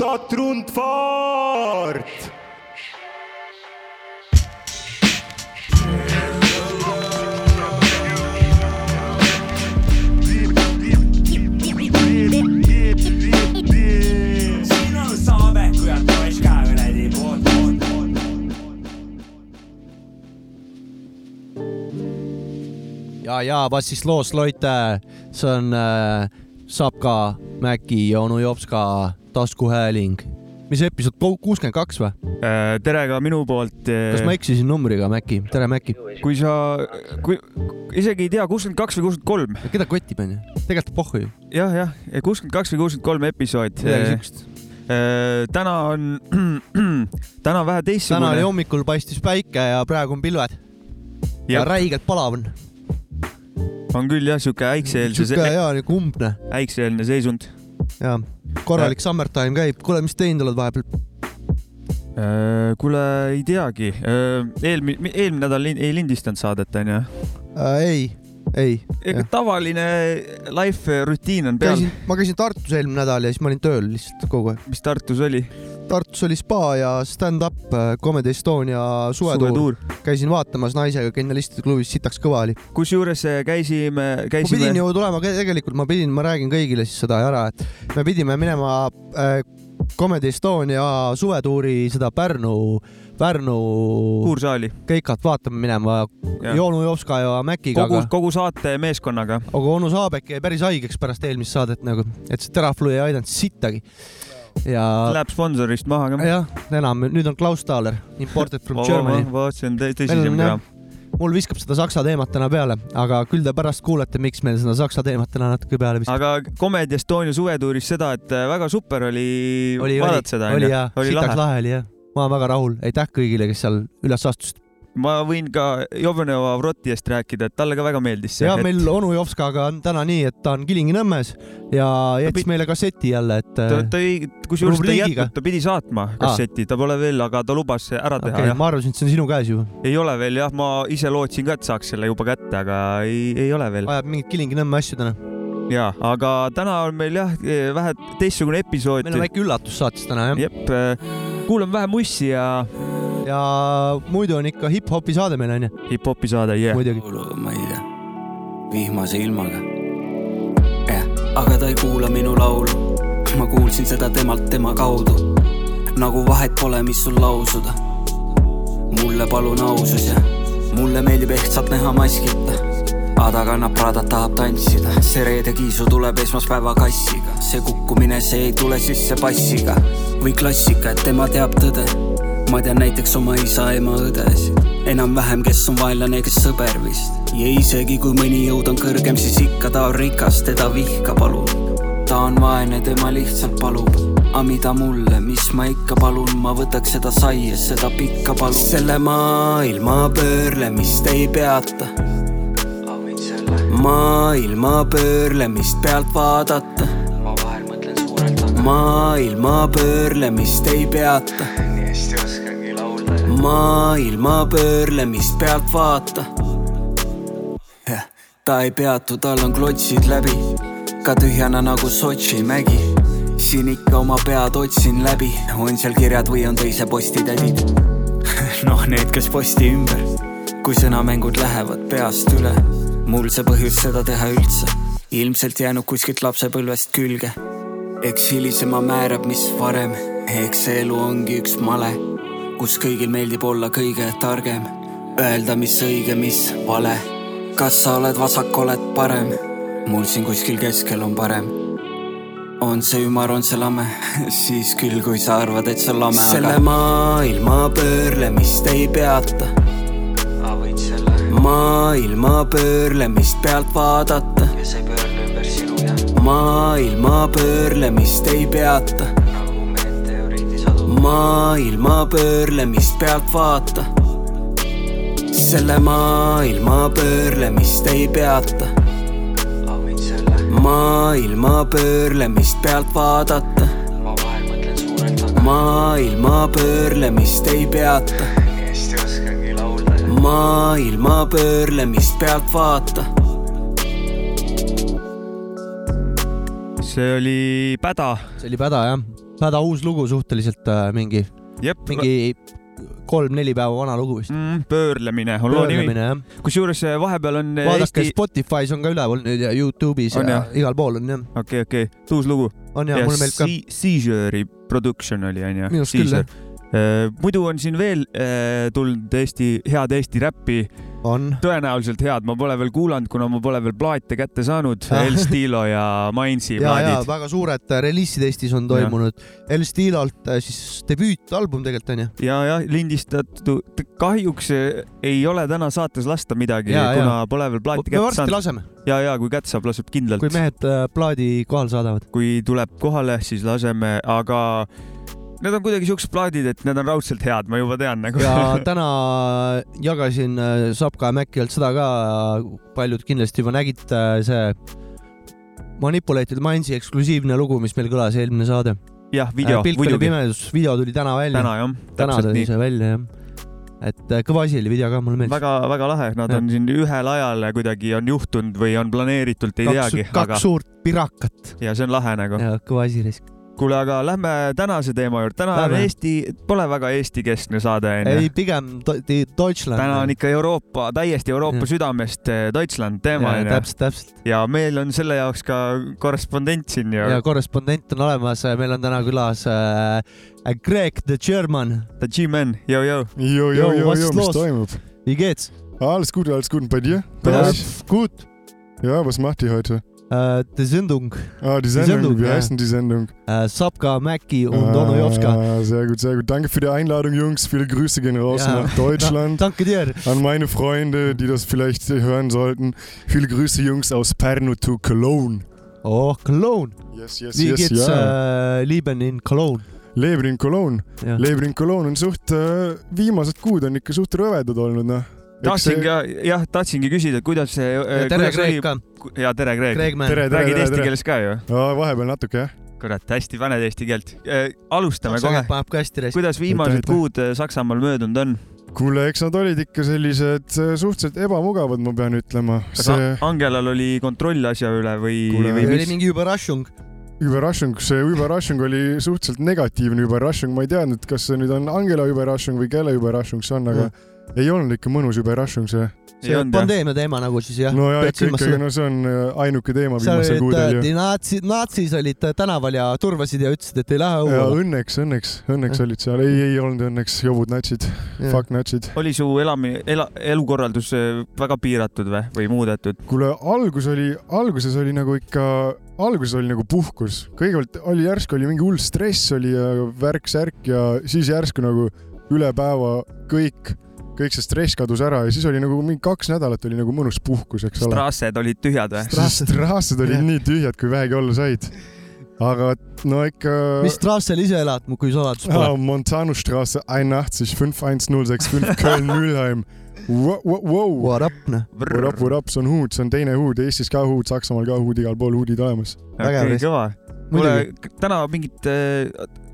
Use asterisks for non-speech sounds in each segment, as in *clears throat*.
Ka poolt, poolt. ja, ja was siis loos, Leute, see on äh, Sapka, Mäki ja onu Jopska taskuhääling. mis episood, kuuskümmend kaks või? tere ka minu poolt. kas ma eksisin numbriga, Mäki? tere, Mäki. kui sa, kui isegi ei tea, kuuskümmend kaks või kuuskümmend kolm, keda kotib, onju? tegelikult pohhu ju. jah, jah, kuuskümmend kaks või kuuskümmend kolm episood. midagi siukest. täna on, *clears throat* täna on vähe täna oli teistsugune. hommikul paistis päike ja praegu on pilved. ja räigelt palav on. on küll jah, sihuke äikse-eelse, siuke hea nagu umbne äikse-eelne seisund. ja korralik summertime käib. kuule, mis teinud oled vahepeal? kuule, ei teagi, eelmine, eelmine nädal ei lindistanud saadet, onju. äh,? ei, ei. ega tavaline life rutiin on peal. ma käisin Tartus eelmine nädal ja siis ma olin tööl lihtsalt kogu aeg. mis Tartus oli? Tartus oli spa ja stand-up äh, Comedy Estonia suvetuur. käisin vaatamas naisega Genialistide klubis, sitaks kõva oli. kusjuures äh, käisime, ma käisime pidin. ju tulema, tegelikult ma pidin, ma räägin kõigile siis seda ära, et me pidime minema äh, Comedy Estonia suvetuuri seda Pärnu, Pärnu kuursaali. keikat vaatama minema. Joonu Jopska ja Mäkiga, kogu kogu saate meeskonnaga. aga onu Saabek jäi päris haigeks pärast eelmist saadet nagu, et see Teraflu ei aidanud sittagi. Ja Läheb sponsorist maha ka. jah, enam, nüüd on Klaus Thaler, imported from Germany. on tõ- Meil tõsisem ka mul viskab seda saksa teemat täna peale, aga küll te pärast kuulete, miks meil seda saksa teemat täna natuke peale viskab. aga Comedy Estonia suvetuuris seda, et äh, väga super oli, oli, vaadata, seda, oli jaa, sitaks lahe oli jah. ma olen väga rahul, aitäh kõigile, kes seal üles astusid. Ma võin ka Jovanova Vroti eest rääkida, et talle ka väga meeldis see. ja meil onu Jopskaga on täna nii, et ta on Kilingi-Nõmmes ja jättis meile kasseti jälle, et ta, ei, kusjuures ta ei jätnud, ta pidi saatma kasseti, ta pole veel, aga ta lubas ära teha okei, jah. ma arvasin, et see on sinu käes juba. ei ole veel jah, ma ise lootsin ka, et saaks selle juba kätte, aga ei, ei ole veel. ajab mingit Kilingi-Nõmme asju täna. ja, aga täna on meil jah, vähe teistsugune episood. meil on väike üllatus saates täna jah. jep, kuulame vähe mussi ja ja muidu on ikka hip-hopi saade meil onju, hip-hopi saade, yeah.. muidugi. ma ei tea, vihmase ilmaga. jah, aga ta ei kuula minu laulu. ma kuulsin seda temalt tema kaudu. nagu vahet pole, mis sul lausuda. mulle palun ausus ja mulle meeldib ehtsalt näha maskita. Ada kannab Pradat, tahab tantsida, see reede kiisu tuleb esmaspäeva kassiga, see kukkumine, see ei tule sisse passiga või klassika, et tema teab tõde ma tean näiteks oma isa, ema, õdesid, enam-vähem, kes on vaenlane, kes sõber vist. ja isegi kui mõni jõud on kõrgem, siis ikka ta on rikas, teda vihka palun. ta on vaene, tema lihtsalt palub. aga mida mulle, mis ma ikka palun, ma võtaks seda saia, seda pikka palun. selle maailma pöörlemist ei peata. maailma pöörlemist pealt vaadata. ma vahel mõtlen suurelt, maailma pöörlemist ei peata nii hästi laulda. Maailma pöörlemist pealt vaata. ta ei peatu, tal on klotsid läbi, ka tühjana nagu Sotši mägi. siin ikka oma pead otsin läbi, on seal kirjad või on teise posti tädid. noh, need, kes posti ümber, kui sõnamängud lähevad peast üle, mul see põhjus seda teha üldse, ilmselt jäänud kuskilt lapsepõlvest külge. Eks hilisema määrab, mis varem, eks see elu ongi üks male, kus kõigil meeldib olla kõige targem, öelda, mis õige, mis vale. kas sa oled vasak, oled parem, mul siin kuskil keskel on parem. on see ümar, on see lame, *laughs* siis küll, kui sa arvad, et see on lame, aga. selle maailma pöörlemist ei peata. maailma pöörlemist pealt vaadata. maailma pöörlemist ei peata. Maailma pöörlemist pealt vaata. selle maailma pöörlemist ei peata. maailma pöörlemist pealt vaadata. maailma pöörlemist ei peata. maailma pöörlemist pealt vaata see oli Päda, see oli päda jah. Väga uus lugu suhteliselt äh, mingi, mingi kolm-neli päeva vana lugu vist. mm, pöörlemine on loo nimi. kusjuures äh, vahepeal on äh, vaadake Eesti, Spotify's on ka üleval nüüd ja Youtube'is On ja jah? igal pool on jah. okei, okei, uus lugu. on ja, ja mulle meeldib ka. Seizure'i production oli onju. minu arust küll jah. muidu on siin veel äh, tulnud Eesti, head Eesti räppi, on. tõenäoliselt head, ma pole veel kuulanud, kuna ma pole veel plaate kätte saanud. *laughs* El Stilo ja Mainsi ja, plaadid. väga suured äh, reliisid Eestis on toimunud. El Stilolt äh, siis debüütalbum tegelikult onju. ja, ja lindistatud, kahjuks äh, ei ole täna saates lasta midagi, Ja, ja. kuna pole veel plaati me kätte varsti saanud. laseme, ja, ja kui kätte saab, laseb kindlalt kui. mehed plaadi kohale saadavad. kui tuleb kohale, siis laseme, aga need on kuidagi siuksed plaadid, et need on raudselt head, ma juba tean nagu. ja täna jagasin äh, Sapka ja Macilt seda ka, paljud kindlasti juba nägid äh, see Manipulated Mindsi eksklusiivne lugu, mis meil kõlas eelmine saade. jah, video, pilt oli pimedus, video tuli täna välja. täna jah, täpselt nii. välja jah. et äh, kõva asi oli video ka, mulle meeldis. väga-väga lahe, nad Jah. on siin ühel ajal kuidagi on juhtunud või on planeeritult, ei kaks, teagi, kaks aga suurt pirakat ja see on lahe nagu. ja kõva asi risk. kuule, aga lähme tänase teema juurde, täna on Lähme. Eesti, pole väga Eesti-keskne saade ei onju. pigem Do- di- Deutschland. täna on ikka Euroopa, täiesti Euroopa Jah. südamest eh, Deutschland teema onju. täpselt, täpselt ja meil on selle jaoks ka korrespondent siin ju ja korrespondent on olemas, meil on täna külas äh, Greg the German, The G-Man, jo, jo, was jo, ist was los? toimub? wie geht's Alles gut, alles gut. Und bei dir? Bei äh, euch? Gut Ja, was macht ihr heute? Äh, die Sendung Ah, die Die Sendung. Sendung, Wie ja. heißt denn die Sendung? äh, Sapka, Mäki und. Ah, sehr gut, sehr gut. Danke für die Einladung, Jungs. Viele Grüße gehen raus Ja. nach *laughs* Deutschland. Danke dir. An meine Freunde, die das vielleicht hören sollten. Viele Grüße, Jungs, aus Pärnu to Cologne. Oh, Cologne. Yes, yes, Wie yes, geht's ja. äh, Lieben in Cologne? Leben in Cologne. Leben in Cologne on suht äh,, viimased kuud on ikka suht rõvedad olnud, noh. Tahtsin ka, jah, tahtsingi küsida, et kuidas see. tere, Greg ka. ja tere, tere, räägid eesti keeles ka ju? vahepeal natuke jah. kurat, hästi paned eesti keelt. alustame kohe. paneb ka hästi kuidas viimased kuud eh, Saksamaal möödunud on? kuule, eks nad olid ikka sellised äh, suhteliselt ebamugavad, ma pean ütlema. kas see Angelal oli kontroll asja üle või, või oli mis? mingi Überraschung. Überraschung, see Überraschung oli suhteliselt negatiivne Überraschung, ma ei teadnud, kas see nüüd on Angela Überraschung või kelle Überraschung see on, aga ei olnud ikka mõnus Überraschung see. see pandeemia teema nagu siis jah. no ja pead ikka, ikkagi no see on äh, ainuke teema viimasel kuudel äh, ju. natsid, natsid olid äh, tänaval ja turvasid ja ütlesid, et ei lähe ja õuele. õnneks, õnneks, õnneks Jah. olid seal, ei, ei olnud õnneks jobud natsid, fuck natsid. oli su elami-, ela-, elukorraldus eh, väga piiratud või, või muudetud? kuule, algus oli, alguses oli nagu ikka, alguses oli nagu puhkus, kõigepealt oli järsku oli mingi hull stress oli ja värk-särk ja siis järsku nagu üle päeva kõik, kõik see stress kadus ära ja siis oli nagu mingi kaks nädalat oli nagu mõnus puhkus, eks ole. Strassed olid tühjad või? Strasse- straased olid nii tühjad, kui vähegi olla said. aga no ikka. mis trassel ise elad, kui saladus Ah, pole? Montanusstraße 81 51065 Köln-Mülheim. Wow. What up, noh. What up, what up, see on huud, see on teine huud, Eestis ka huud, Saksamaal ka huud, igal pool huudid olemas. Vist. kõva. kuule, täna mingit,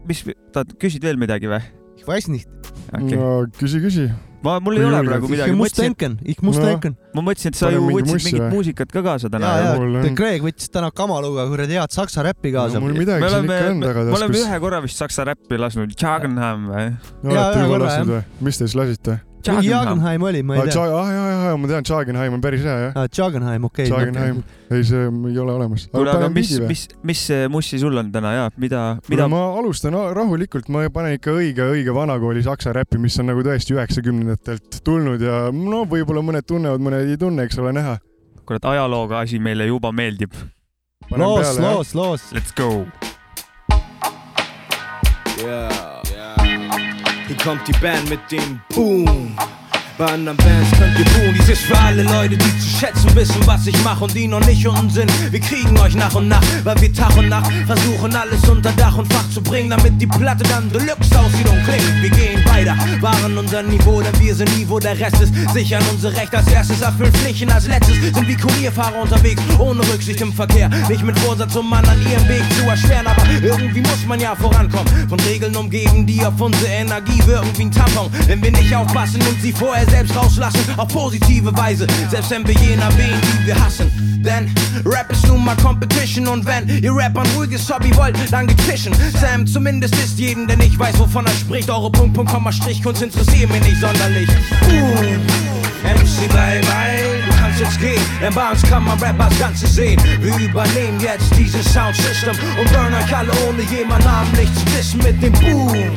mis, tahad, küsid veel midagi või? weiß nicht. okei, no küsi, küsi. ma, mul ei Kui ole julged. praegu midagi, denken, ich denken. ma mõtlesin, et sa Pane ju mingi võtsid mussi mingit või? muusikat ka kaasa täna ja, ju. mul ja on-, Greg võttis täna kamaluga kuradi head saksa räppi kaasa. mul me midagi siin oleme ikka, on me oleme tagataskus. ühe korra vist saksa räppi lasknud, Jagenham või? Jaa, olete ühe juba korra, lasknud või? mis te siis lasite? Jagenheim oli, ma ei tea. ah jaa, jaa, jaa, ma tean, Jagenheim on päris hea jah. Jagenheim, okei. Jagenheim, ei see ei ole olemas. kuule, aga mis, mis, mis mussi sul on täna ja mida, mida ma alustan rahulikult, ma panen ikka õige, õige vanakooli saksa räppi, mis on nagu tõesti üheksakümnendatelt tulnud ja no võib-olla mõned tunnevad, mõned ei tunne, eks ole näha. kurat ajalooga asi meile juba meeldib. loos, loos, loos. Let's go. Ja. Hier kommt die Band mit dem Boom. Bei anderen Bands könnt ihr buhen. Dies ist für alle Leute, die zu schätzen wissen, was ich mache und die noch nicht unten sind. Wir kriegen euch nach und nach, weil wir Tag und Nacht versuchen alles unter Dach und Fach zu bringen, damit die Platte dann Deluxe aussieht und klingt. Wir gehen weiter, wahren unser Niveau, denn wir sind nie, wo der Rest ist. Sichern unser Recht als erstes, erfüllen Pflichten als letztes. Sind wie Kurierfahrer unterwegs, ohne Rücksicht im Verkehr. Nicht mit Vorsatz, um anderen ihren Weg zu erschweren, aber irgendwie muss man ja vorankommen. Von Regeln umgeben, die auf unsere Energie wirken wie ein Tampon. Wenn wir nicht aufpassen und sie vorher selbst rauslassen, auf positive Weise. Selbst wenn wir jeden erwähnen, die wir hassen. Denn Rap ist nun mal Competition und wenn ihr Rap ein ruhiges Hobby wollt, dann geht fischen. Sam zumindest ist jeden, der nicht weiß, wovon er spricht. Eure Punkt, Punkt, Komma, Strich, Kunst interessiert mich nicht sonderlich. Boom. MC bye bye, du kannst jetzt gehen, denn bei uns kann man Rap als Ganze sehen. Wir übernehmen jetzt dieses Soundsystem und burn euch alle ohne jemand namentlich zu dissen mit dem Boom.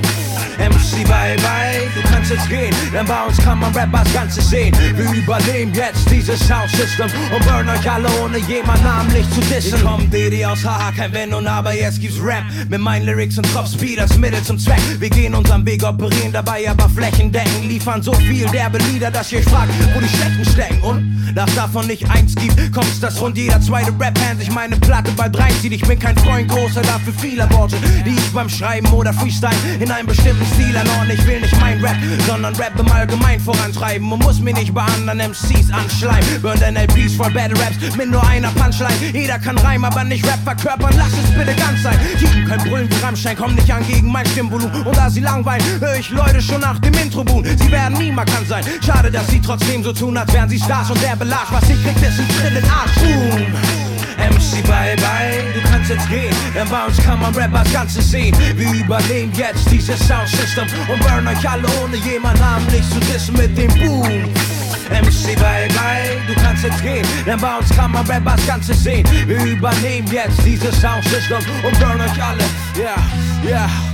MC bye bye, du kannst jetzt gehen, denn bei uns kann man Rap als Ganze sehen. Wir übernehmen jetzt dieses Soundsystem und burn euch alle ohne jemand namentlich zu dissen. Hier kommt DD aus HH, kein Wenn und Aber, jetzt gibt's Rap mit meinen Lyrics und Top Speed als Mittel zum Zweck. Wir gehen unseren Weg, operieren dabei aber flächendeckend, liefern so viel derbe Lieder, dass ihr fragt, wo die Schlechten stecken. Und dass davon nicht eins gibt, kommt's, dass rund jeder zweite Rap-Hand sich meine Platte bald reinzieht. Ich bin kein Freund großer dafür vieler Worte, die ich beim Schreiben oder Freestyle in einem bestimmten Stil anordne. Ich will nicht mein Rap, sondern Rap im Allgemein vorantreiben und muss mir nicht bei anderen MCs anschleimen. Burn den LPs voll Battle Raps mit nur einer Punchline. Jeder kann reimen, aber nicht Rap verkörpern. Lass es bitte ganz sein. Typen können brüllen wie Rammstein, kommen nicht an gegen mein Stimmvolumen. Und da sie langweilen, höre ich Leute schon nach dem Intro buhen. Sie werden nie markant sein. Schade, dass sie trotzdem so tun, als wären sie Stars und der Belag, was ich krieg, ist ein Tritt in Arsch. Boom. MC bye bye, du kannst jetzt gehen, denn bei uns kann man Rap als Ganzes sehen. Wir übernehmen jetzt dieses Soundsystem und burn euch alle ohne jemand namentlich zu dissen mit dem Boom. MC bye bye, du kannst jetzt gehen, denn bei uns kann man Rap als Ganzes sehen. Wir übernehmen jetzt dieses Soundsystem und burn euch alle, yeah. Yeah.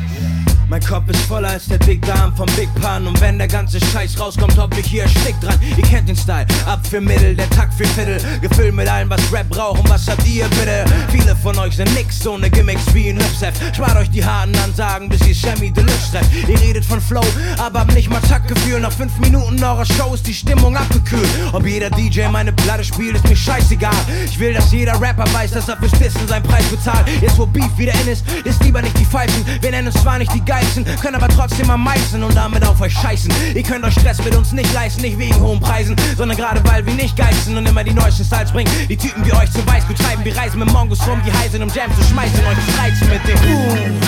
Mein Kopf ist voller als der Big Darm vom Big Pan. Und wenn der ganze Scheiß rauskommt, hopp ich hier erstickt dran. Ihr kennt den Style, ab für Mittel, der Takt für Viertel Gefüllt mit allem, was Rap braucht. Und was habt ihr bitte? Viele von euch sind nix ohne Gimmicks wie ein Hipsef Spart euch die harten Ansagen, bis ihr Sammy Deluxe trefft. Ihr redet von Flow, aber habt nicht mal Taktgefühl. Nach fünf Minuten eurer Show ist die Stimmung abgekühlt. Ob jeder DJ meine Platte spielt, ist mir scheißegal. Ich will, dass jeder Rapper weiß, dass er fürs Dissen seinen Preis bezahlt. Jetzt wo Beef wieder in ist, ist lieber nicht die Pfeifen. Wir nennen uns zwar nicht die Geilsten, können aber trotzdem am meisten und damit auf euch scheißen. Ihr könnt euch Stress mit uns nicht leisten, nicht wegen hohen Preisen, sondern gerade weil wir nicht geil sind und immer die neuesten Styles bringen. Die Typen wie euch zu Weißgut treiben, wir reisen mit Mongos rum, die heiß sind, um Jams zu schmeißen, euch zu reizen mit dem Boom.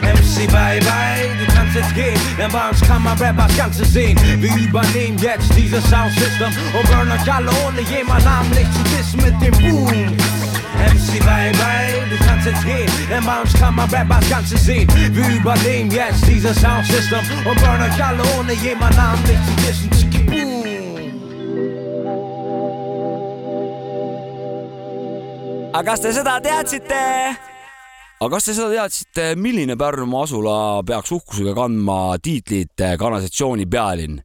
MC bye bye, du kannst jetzt gehen, denn bei uns kann man Rap als Ganzes sehen. Wir übernehmen jetzt dieses Soundsystem und burn euch alle ohne jemand namentlich zu dissen mit dem Boom. MC bye bye, du kannst jetzt gehen, denn bei uns kann man Rap als Ganzes sehen. Wir übernehmen jetzt dieses Soundsystem und burn euch alle ohne jemand namentlich zu dissen. Tschicki, Boom. aga kas te seda teadsite? aga kas te seda teadsite, milline Pärnumaa asula peaks uhkusega kandma tiitlit kanalisatsiooni pealinn?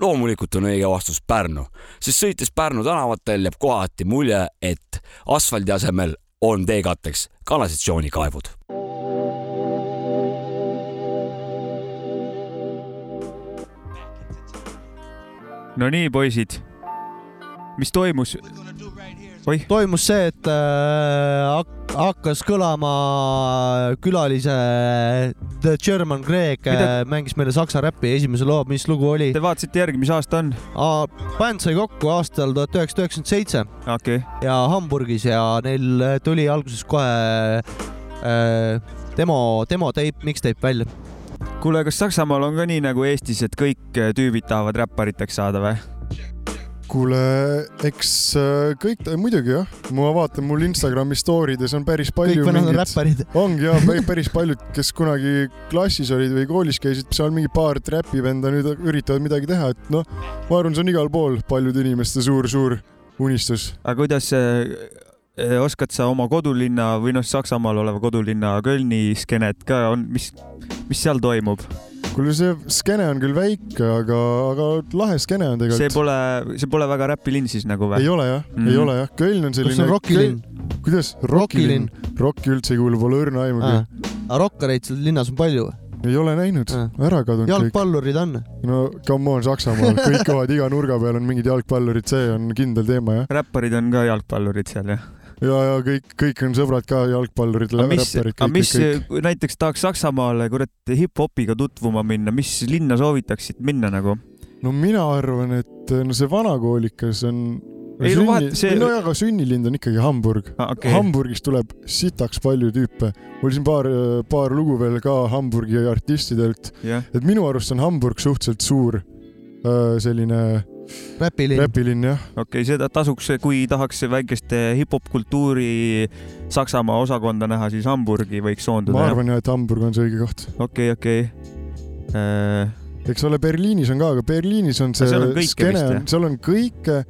Loomulikult on õige vastus Pärnu, sest sõites Pärnu tänavatel jääb kohati mulje, et asfaldi asemel on teekatteks kanalisatsioonikaevud. Nonii, poisid, mis toimus? oih, toimus see, et äh, hak- hakkas kõlama külalise The German Greg äh, Mida- mängis meile saksa räppi esimese loo, mis lugu oli? te vaatasite järgi, mis aasta on? bänd sai kokku aastal tuhat üheksasada üheksakümmend seitse okay., ja Hamburgis ja neil äh, tuli alguses kohe äh, demo, demoteip, mixtape välja. kuule, kas Saksamaal on ka nii nagu Eestis, et kõik äh, tüübid tahavad räppariteks saada või? kuule, eks äh, kõik, muidugi jah, ma vaatan mul Instagrami story des on päris kõik palju vennad on mingit, räpparid. ongi ja *laughs* päris paljud, kes kunagi klassis olid või koolis käisid, seal mingi paar räpivenda nüüd üritavad midagi teha, et noh, ma arvan, see on igal pool paljude inimeste suur-suur unistus. aga kuidas oskad sa oma kodulinna või noh, Saksamaal oleva kodulinna Kölni skeenet ka on, mis, mis seal toimub? kuule, see skeene on küll väike, aga, aga lahe skeene on see tegelikult. pole, see pole väga räpilinn siis nagu või ei? ole jah mm, Mhm. -hmm. ei ole jah, Köln on kas selline. see on rokilinn? kuidas? Rokilinn. rokki üldse ei kuulu, pole õrna aimugi. aga rokkareid seal linnas on palju. ei ole näinud ära kadunud kõik. jalgpallurid on. no come on, Saksamaal, kõik kohad, iga nurga peal on mingid jalgpallurid, see on kindel teema jah. räpparid on ka jalgpallurid seal jah? ja, ja kõik, kõik on sõbrad ka jalgpallurid, räpparid, kõik, mis kõik, kõik. näiteks tahaks Saksamaale kurat hip-hopiga tutvuma minna, mis linna soovitaksid minna nagu? no mina arvan, et no see vanakoolikas on. Ei, no vahet- see- no aga sünnilind on ikkagi Hamburg Ah, okei. Hamburgist tuleb sitaks palju tüüpe. mul siin paar, paar lugu veel ka Hamburgi artistidelt, jah, et minu arust on Hamburg suhteliselt suur selline räpilinn. räpilinn jah. okei okay,, seda tasuks, kui tahaks väikest hip-hop kultuuri Saksamaa osakonda näha, siis Hamburgi võiks ma soonduda. arvan jah, et Hamburg on see õige koht. okei, okei. Äh, eks ole, Berliinis on ka, aga Berliinis on see kõike skeene seal on kõike,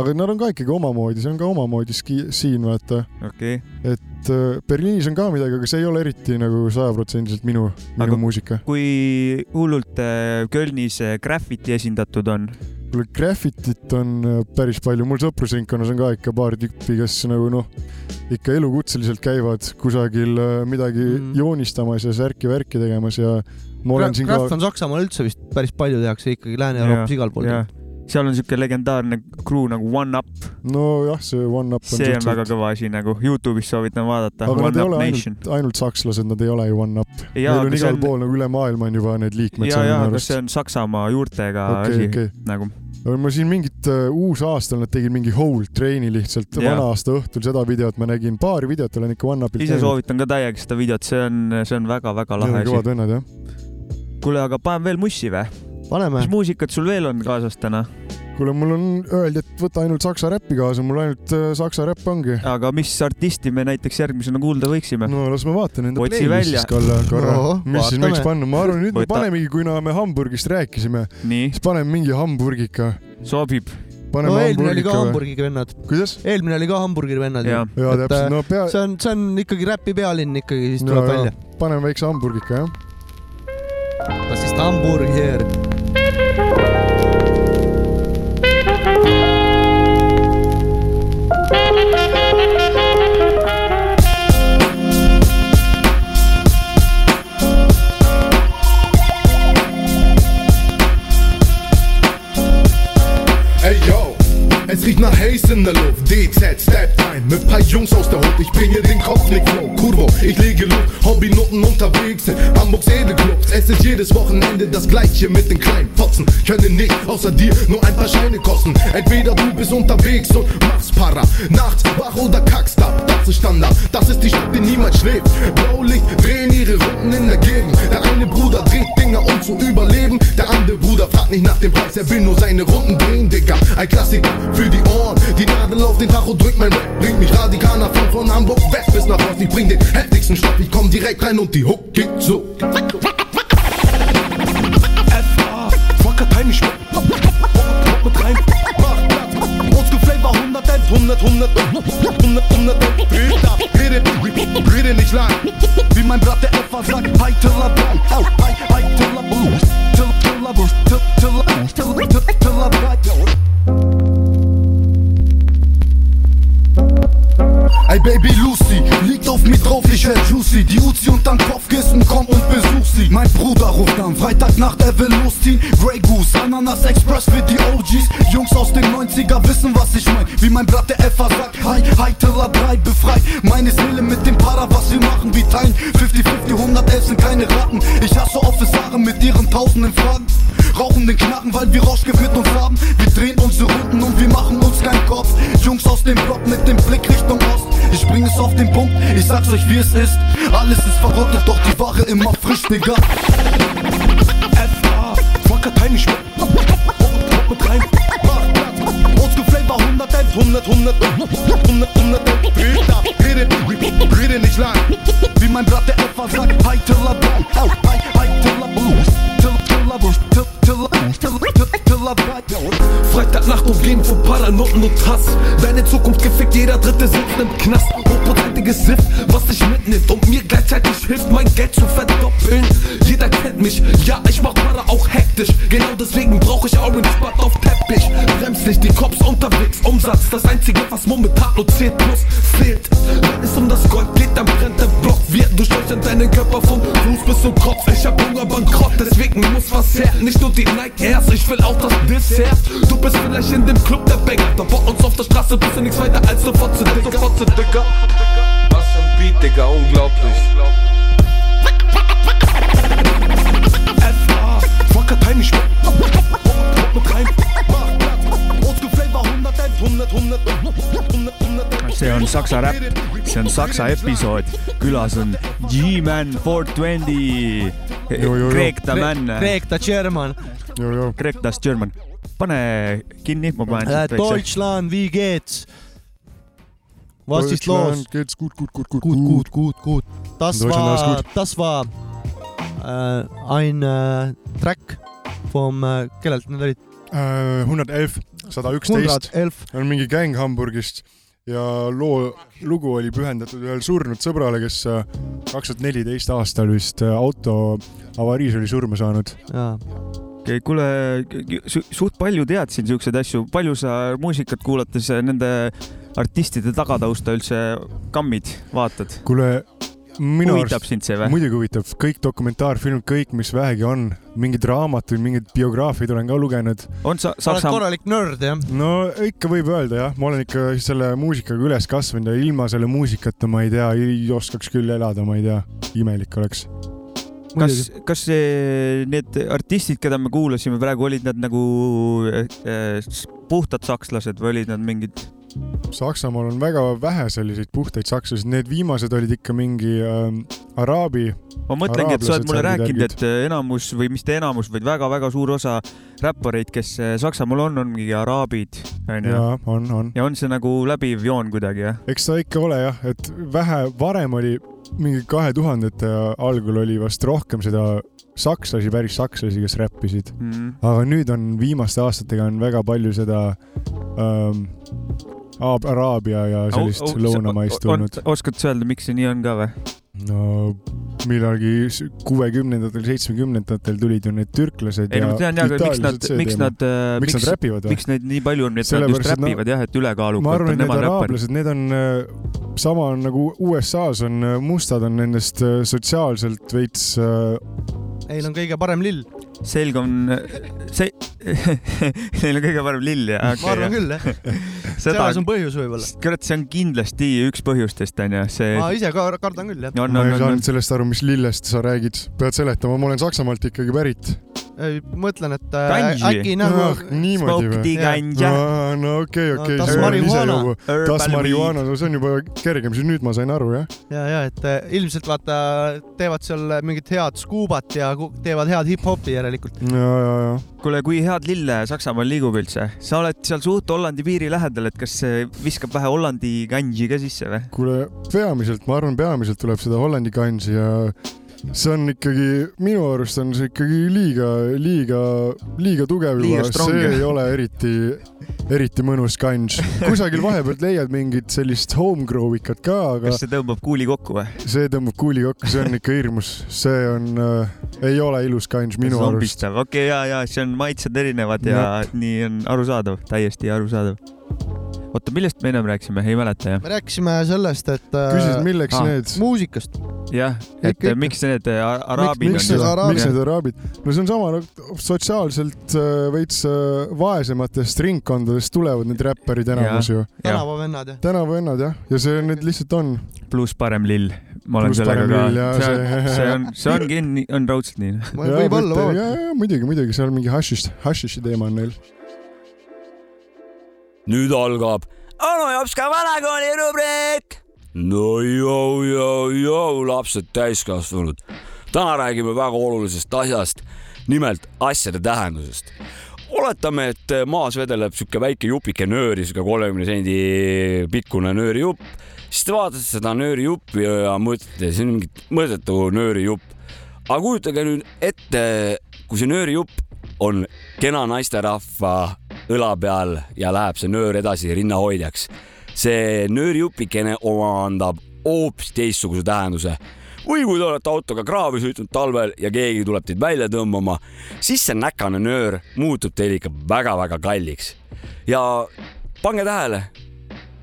aga nad on ka ikkagi omamoodi, see on ka omamoodi ski-, siin vaata. okei, et äh, Berliinis on ka midagi, aga see ei ole eriti nagu sajaprotsendiliselt minu, minu Aga- muusika. kui hullult äh, Kölnis äh, graffiti esindatud on, kuule, graffitit on päris palju, mul sõprusringkonnas on ka ikka paar tüüpi, kes nagu noh, ikka elukutseliselt käivad kusagil midagi mm. joonistamas ja särki-värki tegemas ja ma olen siin Craft ka, on Saksamaal üldse vist päris palju tehakse ikkagi Lääne-Euroopas igal pool. jah, seal on siuke legendaarne crew nagu One Up, nojah, see One Up on see on väga kõva asi nagu Youtube'is soovitan vaadata, aga nad One ei Up ole ainult, ainult sakslased, nad ei ole ju One Up. Neil on igal on, pool nagu üle maailma on juba need liikmed jaa, minu aga see. on Saksamaa juurtega okei, asi okei. nagu. ma siin mingit uh, uusaastal nad tegid mingi whole train'i lihtsalt Jaa. vana aasta õhtul, seda videot ma nägin, paari videot olen ikka One Upilt ise soovitan ka täiega seda videot, see on, see on väga-väga lahe on kõvad asi. vennad jah. kuule, aga paneme veel mussi või? Paneme mis. muusikat sul veel on kaasas täna? kuule, mul on öeldi, et võta ainult saksa räppi kaasa, mul ainult äh, saksa räpp ongi. aga mis artisti me näiteks järgmisena kuulda võiksime? no las ma vaatan enda Otsi välja. playlist'ist korra, No, mis siin vaatame. võiks panna, ma arvan, nüüd me panemegi, kuna me Hamburgist rääkisime, siis paneme mingi Hamburgika. sobib. paneme no eelmine oli ka Hamburgika või? Hamburgi vennad, kuidas? eelmine oli ka Hamburgi vennad jaa, Et, täpselt, no pea, see on, see on ikkagi räpi pealinn ikkagi, siis No tuleb jaa. välja. paneme väikse Hamburgika jah. kas siis Hamburger? In der Luft. DZ steppt ein mit paar Jungs aus der Hut. Ich bringe den Kopf nicht flow. Kurvo, ich lege Luft. Hobbynoten unterwegs in Hamburgs Edelclubs. Es ist jedes Wochenende das gleiche mit den kleinen Fotzen. Können nicht außer dir nur ein paar Scheine kosten. Entweder du bist unterwegs und machst Para. Nachts wach oder kackst ab. Das ist Standard. Das ist die Stadt, die niemals schläft. Blaulicht drehen ihre Runden in der Gegend. Der eine Bruder dreht Dinger, um zu überleben. Der andere Bruder fragt nicht nach dem Preis. Er will nur seine Runden drehen, Digga. Ein Klassiker für die Ohren. Die Nadel auf den Tacho drückt mein Rap. Bringt mich radikal nach vorn von Hamburg West bis nach Ost. Ich bring den heftigsten Stoff. Ich komm direkt rein und die Hook geht so. FA, Wackertime, ich mit rein. Mach Platz. Oldschool Flavor 111, 100, 100, 100, 100, Bild ab, rede, rede nicht lang. Wie mein Blatt der FA sagt, hi Tiller, hi, hi, hi Tiller, Tiller, Tiller, Tiller, Tiller, Ey Baby Lucy, liegt auf mich drauf, ich werd juicy. Die Uzi unterm Kopfkissen, komm und besuch sie. Mein Bruder ruft am Freitagnacht, er will losziehen. Grey Goose, Ananas Express für die OGs Jungs aus den 90er wissen, was ich mein. Wie mein Blatt der FA sagt, hi, hi Tiller 3 Befreit. Meine Seele mit dem Para, was wir machen, wie teilen. 50-50, 111 sind keine Ratten. Ich hasse Officere mit ihren tausenden Fragen Rauchen den Knarren, weil wir Rauschgift mit uns haben Wir drehen unsere Runden und wir machen uns keinen Kopf. Jungs aus dem Block mit dem Blick Richtung Ost. Ich bring es auf den Punkt, ich sag's euch wie es ist. Alles ist verrottet, doch die Ware immer frisch, Digga. FA, Wackertime, ich mit rein. Mach Platz, Oldschool Flavor 111, 100, 100, 100, 100 Bild ab, rede, rede nicht lang. Wie mein Blatt der FA sagt, hi Tiller, hi, hi, hi Tiller, Tiller, Tiller, Tiller, Tiller, Tiller, Tiller, Freitagnacht umgeben von Paranoten und Hass. Deine Zukunft gefickt, jeder dritte sitzt im Knast. Hochprozentiges Siff, was dich mitnimmt Und mir gleichzeitig hilft, mein Geld zu verdoppeln. Jeder kennt mich, ja ich mach Para auch hektisch Genau deswegen brauch ich Orange Bud auf Teppich. Bremslicht, die Cops unterwegs, Umsatz Das einzige, was momentan nur 10 plus fehlt Wenn es um das Gold geht, dann brennt der Block. Wir durchleuchten deinen Körper vom Fuß bis zum Kopf. Ich hab Hunger, Bankrott, deswegen muss was her. Nicht nur die Nike Airs, ich will auch das Dessert. Du bist vielleicht in dem Club der Banger Da bei uns auf der Straße bist du nichts weiter als eine Fotze, Digga, Fotze, Digga Was für ein Beat, Digga, unglaublich. 100 see on saksa räpp, see on saksa episood, külas on G-Man 420, Joo, joo, joo. Kreek the man. Kreek the German. Greg Das German. pane kinni, ma panen Äh, siit väikse. Deutschland, wie geht's? Was ist los? geht's gut, gut, gut, gut, Gut, gut, gut, gut. Das Deutschland alles war gut., das war äh, ein äh, Track vom äh,, kellelt need olid? hundertelf, sada üksteist, elf. on mingi gäng Hamburgist ja loo, lugu oli pühendatud ühele surnud sõbrale, kes äh, kaks tuhat neliteist aastal vist äh, auto avariis oli surma saanud. okei, kuule, suht palju tead siin siukseid asju, palju sa muusikat kuulates nende artistide tagatausta üldse kammid, vaatad? kuule, minu huvitab arust sind see või? muidugi huvitab, kõik dokumentaarfilmid, kõik, mis vähegi on, mingid raamatud, mingid biograafiad olen ka lugenud. on sa, sa oled korralik nörd jah? no ikka võib öelda jah, ma olen ikka selle muusikaga üles kasvanud ja ilma selle muusikata ma ei tea, ei oskaks küll elada, ma ei tea, imelik oleks. kas, kas see- need artistid, keda me kuulasime praegu, olid nad nagu äh, puhtad sakslased või olid nad mingid? Saksamaal on väga vähe selliseid puhtaid sakslasi, need viimased olid ikka mingi ähm, araabi. ma mõtlengi, et sa oled mulle rääkinud, et enamus või mitte enamus, vaid väga-väga suur osa räppareid, kes äh, Saksamaal on, on mingi araabid, onju. jaa, on, on. ja on see nagu läbiv joon kuidagi, jah? eks ta ikka ole jah, et vähe, varem oli mingi kahe tuhandete algul oli vast rohkem seda sakslasi, päris sakslasi, kes räppisid. Mm. aga nüüd on viimaste aastatega on väga palju seda ähm, Araabia ja sellist lõunamaist tulnud. oskad sa öelda, miks see nii on ka või? no millalgi kuuekümnendatel, seitsmekümnendatel tulid ju need türklased ei no ma tean jah, aga miks nad see miks nad, miks nad räpivad või? miks neid nii palju on, et nad just et no- räpivad jah, et ma ülekaalukalt arvan, on et need araablased, need on äh, sama on nagu USA-s on äh, mustad on nendest äh, sotsiaalselt veits äh, Neil on kõige parem lill. Selg on, see, *laughs* neil on kõige parem lill ja ma arvan küll jah. *laughs* seda selles on põhjus võib-olla. kurat, see on kindlasti üks põhjustest onju, see ma ise ka kardan küll jah. on, ma on, ei on, saanud sellest aru, mis lillest sa räägid, pead seletama, ma olen Saksamaalt ikkagi pärit. mõtlen, et äh, Kanji. äkki nagu Ah, niimoodi või? Ganja. no okei, No okei, das see on ise marihuana. das marihuana, no see on juba kergem, siis nüüd ma sain aru jah. ja, ja et äh, ilmselt vaata teevad seal mingit head skuubat ja teevad head hip-hopi ja, ja kuule, kui head lille Saksamaal liigub üldse? sa oled seal suht Hollandi piiri lähedal, et kas viskab vähe Hollandi kanji ka sisse või? kuule, peamiselt, ma arvan, peamiselt tuleb seda Hollandi kansi ja see on ikkagi, minu arust on see ikkagi liiga, liiga, liiga tugev juba, see ei ole eriti, eriti mõnus kanš. kusagil vahepealt leiad mingit sellist homegrow ikat ka, aga kas see tõmbab kuuli kokku või? see tõmbab kuuli kokku, see on ikka hirmus, see on äh,, ei ole ilus kanš minu arust. okei okay,, ja, ja see on maitsed erinevad ja nii on arusaadav, täiesti arusaadav. oota, millest me ennem rääkisime, ei mäleta jah? me rääkisime sellest, et äh, küsisid, milleks Ah. need, muusikast. jah, et Ikka, ikka. miks need a- araabid miks on araabid? miks need araabid, no see on sama nagu sotsiaalselt äh, veits äh, vaesematest ringkondadest tulevad need räpparid enamus ju. tänavavennad jah. tänavavennad jah, ja see, need lihtsalt on. pluss parem lill. ma olen Pluss sellega ka, see on, see- see on, see ongi nii, on raudselt nii. võib olla vabalt. ja, ja muidugi, muidugi seal mingi hašiš, hašiši teema on neil. Nüüd algab onu jops ka vanakooli rubriik. no jõu, jõu, jõu, lapsed täiskasvanud. täna räägime väga olulisest asjast, nimelt asjade tähendusest. oletame, et maas vedeleb sihuke väike jupike nööri, sihuke kolmekümne sendi pikkune nöörijupp, siis te vaatate seda nöörijuppi ja mõtlete, see on mingi mõttetu nöörijupp. aga kujutage nüüd ette, kui see nöörijupp on kena naisterahva õla peal ja läheb see nöör edasi rinnahoidjaks. see nöörijupikene omandab hoopis teistsuguse tähenduse või kui te olete autoga kraavi sõitnud talvel ja keegi tuleb teid välja tõmbama, siis see näkane nöör muutub teile ikka väga-väga kalliks. ja pange tähele,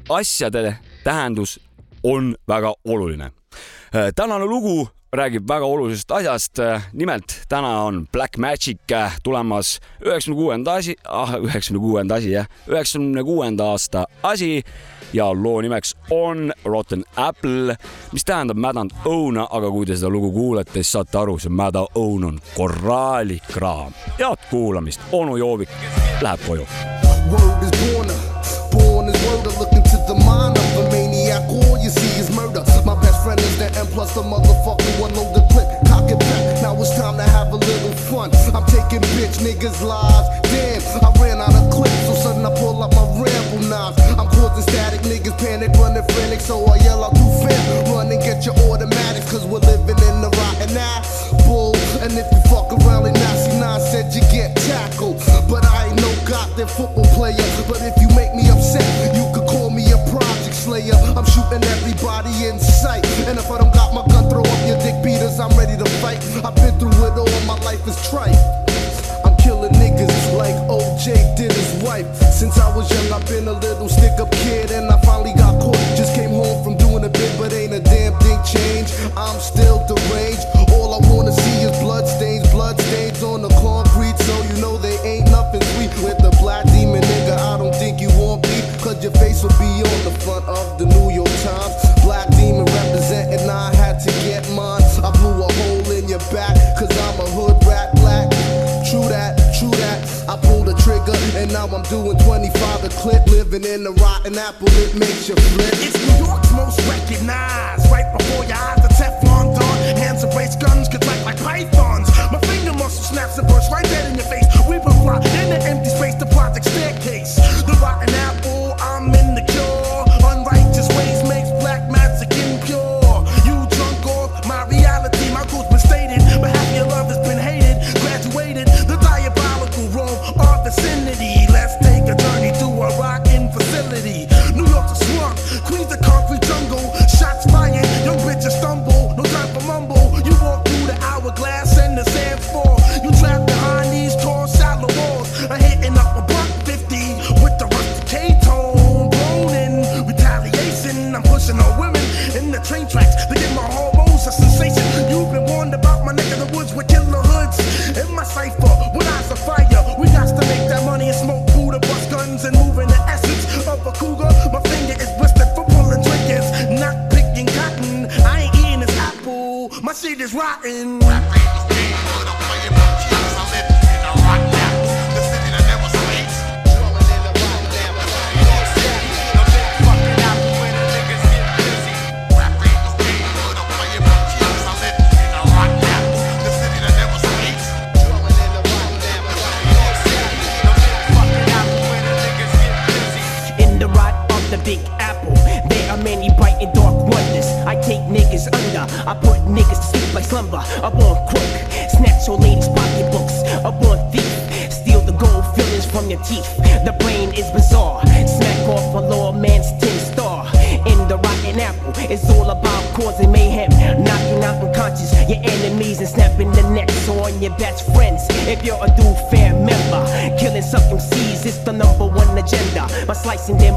asjade tähendus on väga oluline. tänane lugu räägib väga olulisest asjast. nimelt täna on Black Magic tulemas üheksakümne kuuenda asi, ah üheksakümne kuuenda asi jah, üheksakümne kuuenda aasta asi ja loo nimeks on Rotten Apple, mis tähendab mädanud õuna, aga kui te seda lugu kuulete, siis saate aru, see mäda õun on korralik kraam. head kuulamist, onu Joovik läheb koju. Word is born, born is word. Look into the mind of a maniac. Plus a motherfucker one on the clip. Cock it back, now it's time to have a little fun. I'm taking bitch niggas lives. Damn, I ran out of clips, so sudden I pull out my ramble knives. I'm causing static, niggas panic, running frantic, so I yell out too fast. Run and get your automatics, cause we're living in the rotten eye. Bull, and if you fuck around in Nazi 9 said you get tackled. But I ain't no goddamn football player, but if sight. And if I don't got my gun, throw up your dick beaters, I'm ready to fight. I've been through it all, my life is trite. I'm killing niggas like OJ did his wife. Since I was young, I've been a little stick up kid, and I finally got caught. Just came home from doing a bit, but ain't a damn thing changed. I'm still deranged. All I wanna see is bloodstains, bloodstains on the concrete, so you know they ain't nothing sweet. With the black demon, nigga, I don't think you want me. cause your face will be on the doing 25 a clip, living in a rotten apple, it makes you flip. It's New York's most recognized, right before your eyes. the teeth. The brain is bizarre. Smack off a lawman's tin star. In the rotten apple, it's all about causing mayhem. Knocking out unconscious your enemies and snapping the necks on your best friends. If you're a dude fair member, killing sucking seeds is the number one agenda. By slicing them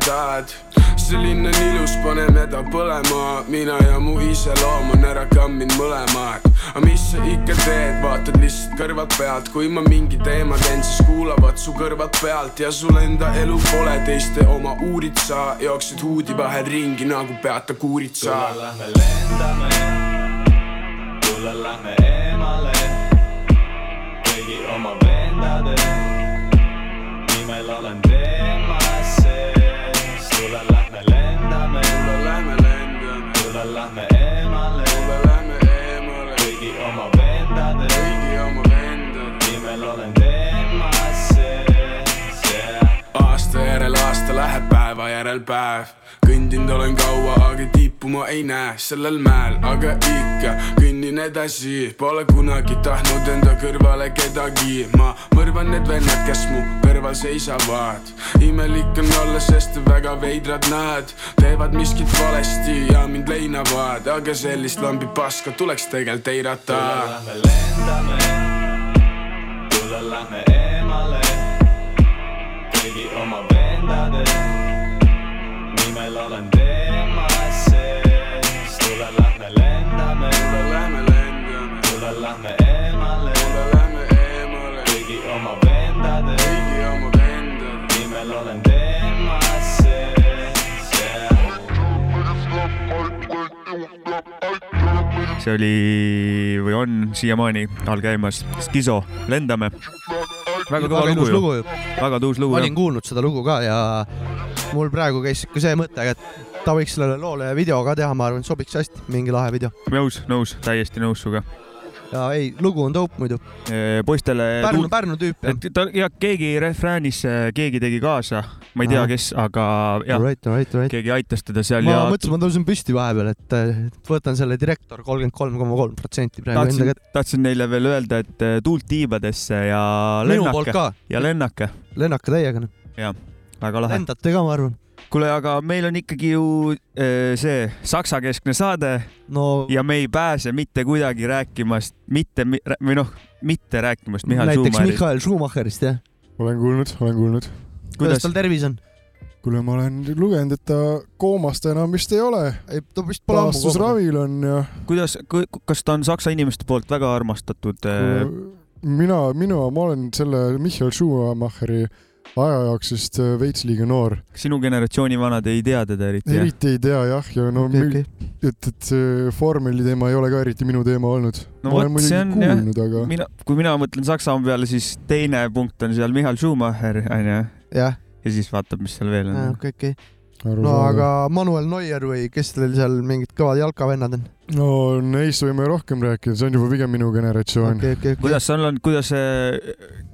rõvedad. see linn on ilus, pane meda põlema, mina ja mu iseloom on ära kamminud mõlemad. aga mis sa ikka teed, vaatad lihtsalt kõrvalt pealt, kui ma mingi teema teen, siis kuulavad su kõrvad pealt ja sul enda elu pole teiste oma, uurid sa, jooksed huudi vahel ringi nagu peata kuuritsa. tule lähme lendame, tule lähme päeva järel päev, kõndinud olen kaua, aga tippu ma ei näe sellel mäel, aga ikka kõnnin edasi, pole kunagi tahtnud enda kõrvale kedagi, ma mõrvan need vennad, kes mu kõrval seisavad. imelik on olla, sest väga veidrad nad teevad miskit valesti ja mind leinavad, aga sellist lambi paska tuleks tegelikult eirata. lähme lendame, tule lähme eemale kõigi oma vendade nimel olen teemas sees, tule lähme lendame, tule lähme lendame, tule lähme eemale, tule lähme eemale. Kõigi oma vendade, kõigi oma vendade. Nimel olen teemas sees, yeah. see oli või on siiamaani all käimas Skiso, lendame. väga kõva lugu ju. väga tuus lugu olin jah. kuulnud seda lugu ka ja mul praegu käis ikka see mõte, et ta võiks sellele loole video ka teha, ma arvan, et sobiks hästi, mingi lahe video. nõus, nõus, täiesti nõus sinuga. ja ei, lugu on dope muidu. poistele. Pärnu, Pärnu tüüp jah. ta ja keegi refräänis, keegi tegi kaasa, ma ei tea, kes, aga jah, Alright, alright, alright. keegi aitas teda seal ma ja mõtlesin, ma tõusen püsti vahepeal, et äh, võtan selle direktor kolmkümmend kolm koma kolm protsenti praegu enda tahtsin kätte., tahtsin neile veel öelda, et eh, tuult tiibadesse ja lennake ja lennake, lennake täiega, noh. jah, väga lahe. lendate ka, ma arvan. kuule, aga meil on ikkagi ju eh, see saksa-keskne saade no ja me ei pääse mitte kuidagi rääkimast, mitte või noh, mitte rääkimast Mihhail näiteks Schumacherist. Mihhail Schumacherist, jah. olen kuulnud, olen kuulnud. kuidas tal tervis on? kuule, ma olen lugenud, et ta koomas ta enam vist ei ole. ei, ta vist pole ammu koomas. taastusravil on ja kuidas, kas ta on saksa inimeste poolt väga armastatud eh, mina, mina, ma olen selle Michael Schumacheri aja jooksust äh, veits liiga noor. sinu generatsiooni vanad ei tea teda eriti? eriti ei tea jah, ja no okay, okei. et, et see vormeli teema ei ole ka eriti minu teema olnud. no vot, see muidugi on jah, kuulnud, aga mina, kui mina mõtlen Saksamaa peale, siis teine punkt on seal Michael Schumacher onju jah, ja siis vaatab, mis seal veel on. okei, okei. aru no saada. aga Manuel Neuer või kes teil seal mingid kõvad jalkavennad on? no neist võime rohkem rääkida, see on juba pigem minu generatsioon okay.. okei, okei, okei. kuidas sul on, kuidas äh, äh,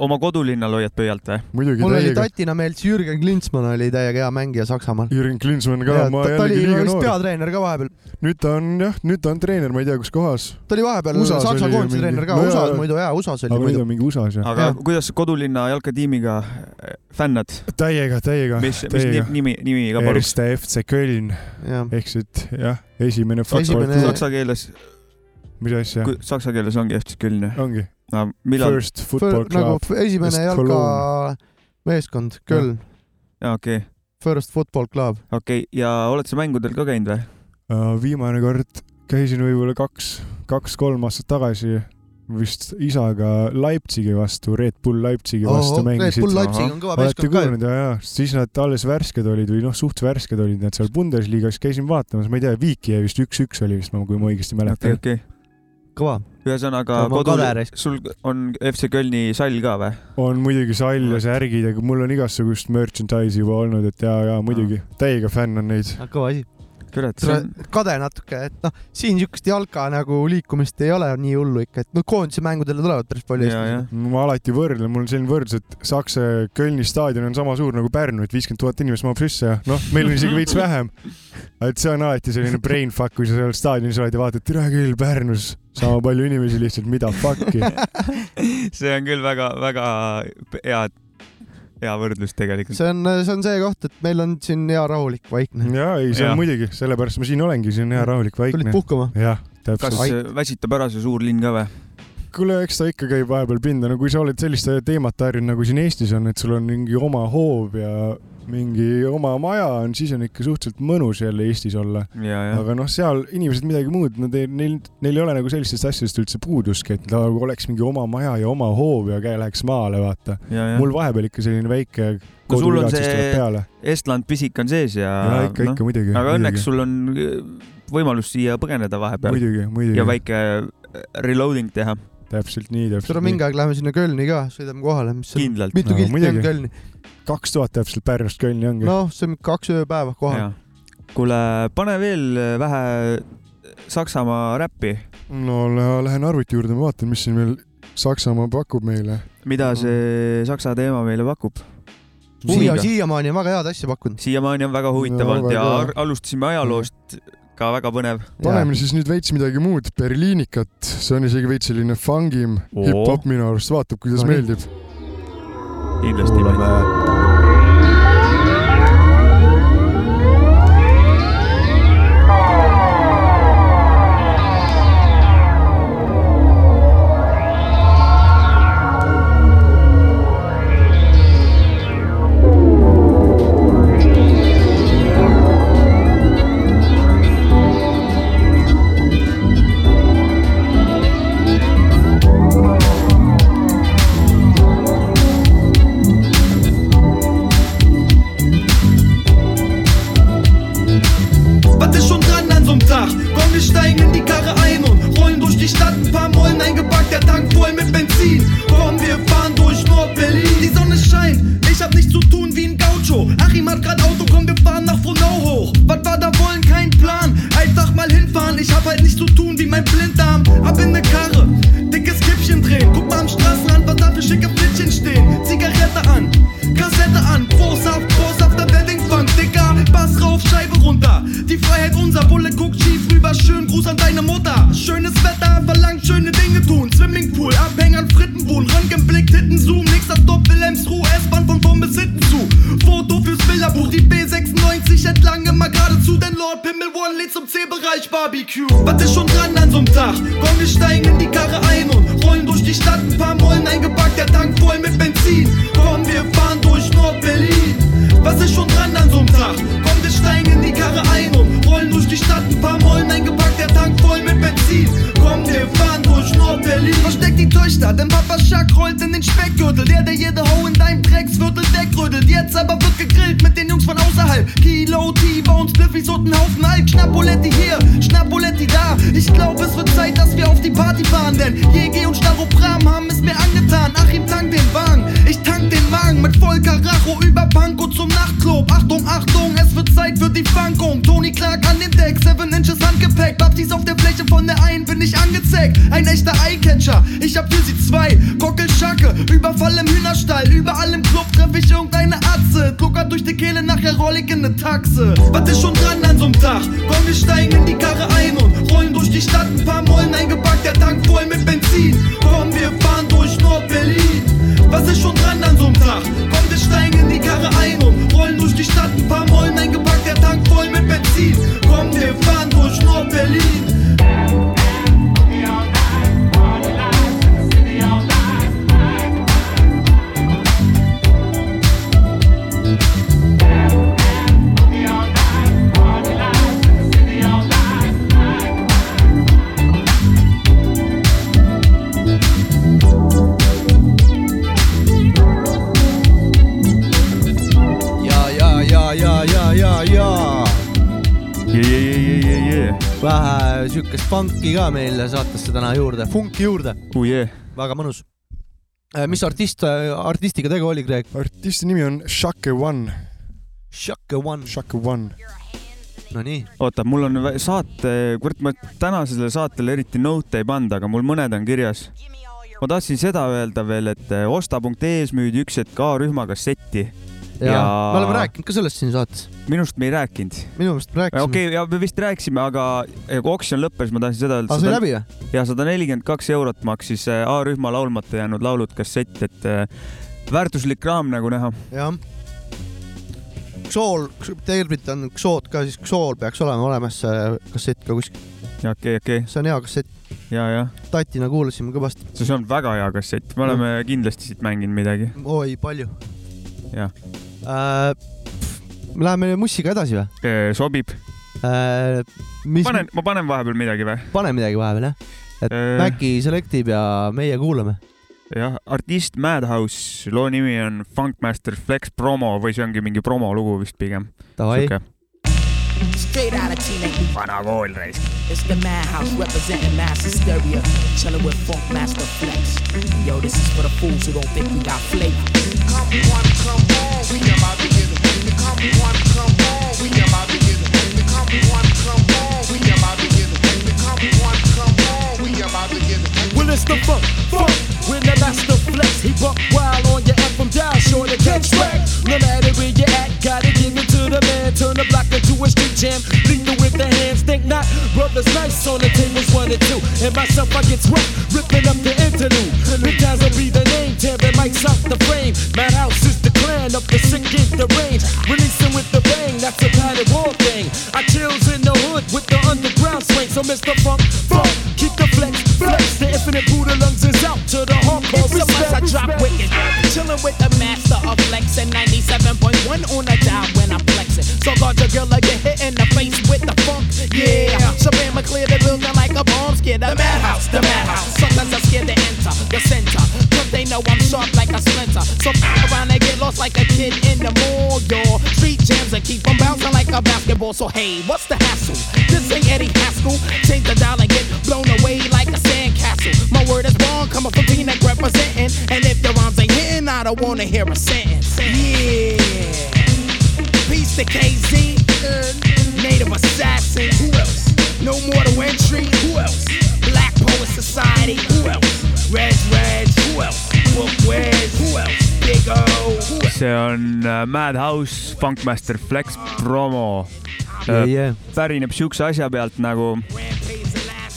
oma kodulinnal hoiad pöialt või? muidugi mul oli tatina meelts Jürgen Klinsmann oli täiega hea mängija Saksamaal. Jürgen Klinsmann ka, ma ta oli jällegi liiga vist noor. peatreener ka vahepeal. nüüd ta on jah, nüüd ta on treener, ma ei tea, kus kohas. ta oli vahepeal USA-s Saksa koondise mingi- treener ka no, USA-s muidu jaa, USA-s oli aga nüüd muidu on. mingi USA-s jah. aga Jah. kuidas kodulinna jalkatiimiga äh, fännad, täiega, täiega. mis, mis nimi, nimi ka paluks? Erste FC Köln ehk siis jah, esimene Esimene- saksa keeles, mis asja, saksa keeles ongi FC Köln jah? ongi millal? First Football nagu Club. f- esimene West jalkameeskond, Köln, jaa, okei, First Football Club. okei ja oled sa mängudel ka käinud või? Äh, viimane kord käisin võib-olla kaks, kaks-kolm aastat tagasi vist isaga Leipzigi vastu, Red Bull Leipzigi vastu Red mängisid Bull. Leipzig on kõva meeskond ka ju. kuulnud ja, ja siis nad alles värsked olid või noh, suht värsked olid nad seal Bundesliga's, käisin vaatamas, ma ei tea, Viiki jäi vist üks-üks oli vist, kui ma õigesti okei, mäletan. okei. kõva. ühesõnaga raisk., sul on FC Kölni sall ka või? on muidugi sall ja särgid ja mul on igasugust merchandise'i juba olnud, et ja, ja muidugi, täiega fänn on neid. kõva asi. kurat, see on, kade natuke, et noh, siin siukest jalka nagu liikumist ei ole nii hullu ikka, et no koondise mängudele tulevad päris palju eestlasi. ma alati võrdlen, mul on selline võrdlus, et Saksa Kölni staadion on sama suur nagu Pärnu, et viiskümmend tuhat inimest mahub sisse ja noh, meil on isegi veits vähem. et see on alati selline brain fuck, kui sa seal staadionis oled ja vaatad, tere küll, Pärnus sama palju inimesi lihtsalt, mida fuck'i. *laughs* see on küll väga-väga hea, hea võrdlus tegelikult. see on, see on see koht, et meil on siin hea rahulik vaikne. ja ei, see on muidugi, sellepärast ma siin olengi, siin hea rahulik tulid vaikne. puhkama? jah, kas täpselt. väsitab ära see suur linn ka või? kuule, eks ta ikka käib vahepeal pinda, no kui sa oled selliste teemate harjunud nagu siin Eestis on, et sul on mingi oma hoov ja mingi oma maja on, siis on ikka suhteliselt mõnus jälle Eestis olla. aga noh, seal inimesed midagi muud, nad ei, neil, neil ei ole nagu sellistest asjadest üldse puuduski, et nagu oleks mingi oma maja ja oma hoov ja käe läheks maale, vaata. mul vahepeal ikka selline väike No sul on see-. Estland pisik on sees ja, ja ikka, ikka muidugi. aga õnneks sul on äh, võimalus siia põgeneda vahepeal muidugi, ja muidugi. väike äh, reloading teha. Täpselt nii, täpselt mingi nii. aeg läheme sinna Kölni ka, sõidame kohale, mis on, kindlalt. mitu No, kilti on. Kölni? kaks tuhat täpselt Pärnust Kölni ongi. noh, see on kaks ööpäeva kohal. kuule, pane veel äh, vähe Saksamaa räppi, no lä- lähen arvuti juurde, ma vaatan, mis siin veel Saksamaa pakub meile. mida see Saksa teema meile pakub. siia, siiamaani on väga head asja pakkunud. siiamaani on väga huvitav olnud ja ar- alustasime ajaloost ka väga põnev. paneme siis nüüd veits midagi muud, Berliinikat, see on isegi veits selline fangim Oo. hip-hop minu arust, vaatab, kuidas No meeldib. kindlasti. Ab in ne Karre, dickes Kippchen drehen. Guck mal am Straßenrand, was da für schicke Flittchen stehen. Zigarette an, Kassette an, Vorsaft, Vorsaft, der Wedding-Funk, Dicker, Bass rauf, Scheibe runter. Die Freiheit unser Bulle guckt schief rüber, schön Gruß an deine Mutter. Schönes Wetter, verlangt schöne Dinge tun. Swimmingpool, Abhängern, Frittenbuhn, Röntgenblick, Titten, Zoom, nächster Stopp, Wilhelmsruh, S-Bahn von vorn bis hinten zu. Foto fürs Bilderbuch, die B96 entlang immer geradezu, denn Lord Pimmel One lädt zum C-Bereich Barbecue. Funki ka meile saatesse täna juurde, funki juurde, oh yeah. väga mõnus. mis artist, artistiga tegu oli, Greg? artisti nimi on Shake One, Shaka One. Shake One. Nonii, oota, mul on saate, kurat, ma tänasele saatele eriti note ei pannud, aga mul mõned on kirjas. ma tahtsin seda öelda veel, et eh, osta.ee-s müüdi üks hetk A-rühma kassetti. Ja me oleme rääkinud ka sellest siin saates. minust me ei rääkinud. minu meelest rääkisime. okei okay,, ja me vist rääkisime, aga kui oksjon lõppes, ma tahtsin seda öelda. Aa, see oli läbi või? ja sada nelikümmend kaks eurot maksis eh, A-rühma laulmata jäänud laulud kassett, et eh, väärtuslik raam nagu näha. jah. Xool, tervit on Xood ka, siis Xool peaks olema olemas see kassett ka kuskil. ja okei, okei. see on hea kassett. ja, jah. tatina kuulasime kõvasti. see on väga hea kassett, me oleme kindlasti siit mänginud midagi. oi, palju jah. äh,. me läheme Mussiga edasi või sobib äh,. panen, ma panen vahepeal midagi või? pane midagi vahepeal jah, et Äh. Maci selektib ja meie kuulame. jah, artist Madhouse, loo nimi on Funkmaster Flex promo või see ongi mingi promolugu vist pigem. Davai. Straight out of teenage. vana kool raisk. It's the madhouse representing mass hysteria. Chilling with Funk Master Flex. Yo, this is for the fools who don't think we got flavor. Come one, come on, we about to get it. Come one, come on, we about to get it. Come one, come on, we about to get it. Come one, come on, we about to get it. Well, it's the funk, funk. When the master flex, he buck wild on your FM dial, sure to catch track. No matter where you at, gotta give it to the man. Turn the block into a street jam. Lethal with the hands, think not. Brothers nice on the tables, one and two. And myself, I get swept, ripping up the interlude. Big guys will be the name, tearing mics out the frame. Madhouse is the clan of the sick in the range. Releasing with the bang, that's a padded war thing. I chills in the hood with the underground swing. So Mr. Funk, funk, keep the flex, flex. The infinite Buddha lungs is out to the hardcore much I drop wicked. Chilling with the master of flex and 97.1 on the dial when I'm flexing. So guard your girl like you're in the face with the funk. Yeah, Shabam clear the building like a bomb scare. The madhouse, the madhouse. Sometimes I'm scared to enter the center. Cause they know I'm sharp like a splinter. So around and get lost like a kid in the mall, yo. Street jams and keep 'em bouncing like a basketball. So hey, what's the hassle? This ain't Eddie Haskell. Change the dial and get blown away word is wrong, coming from T-Neck representing. And if the rhymes ain't hitting, I don't wanna hear a sentence. Yeah. Peace to KZ. uh, Native Assassin. Who else? No mortal entry. Who else? Black Poet Society. Who else? Reg Reg. Who else? Book Wes. Who else? Big O. Who else? see on äh, Madhouse Funkmaster Flex promo Yeah, yeah. pärineb siukse asja pealt nagu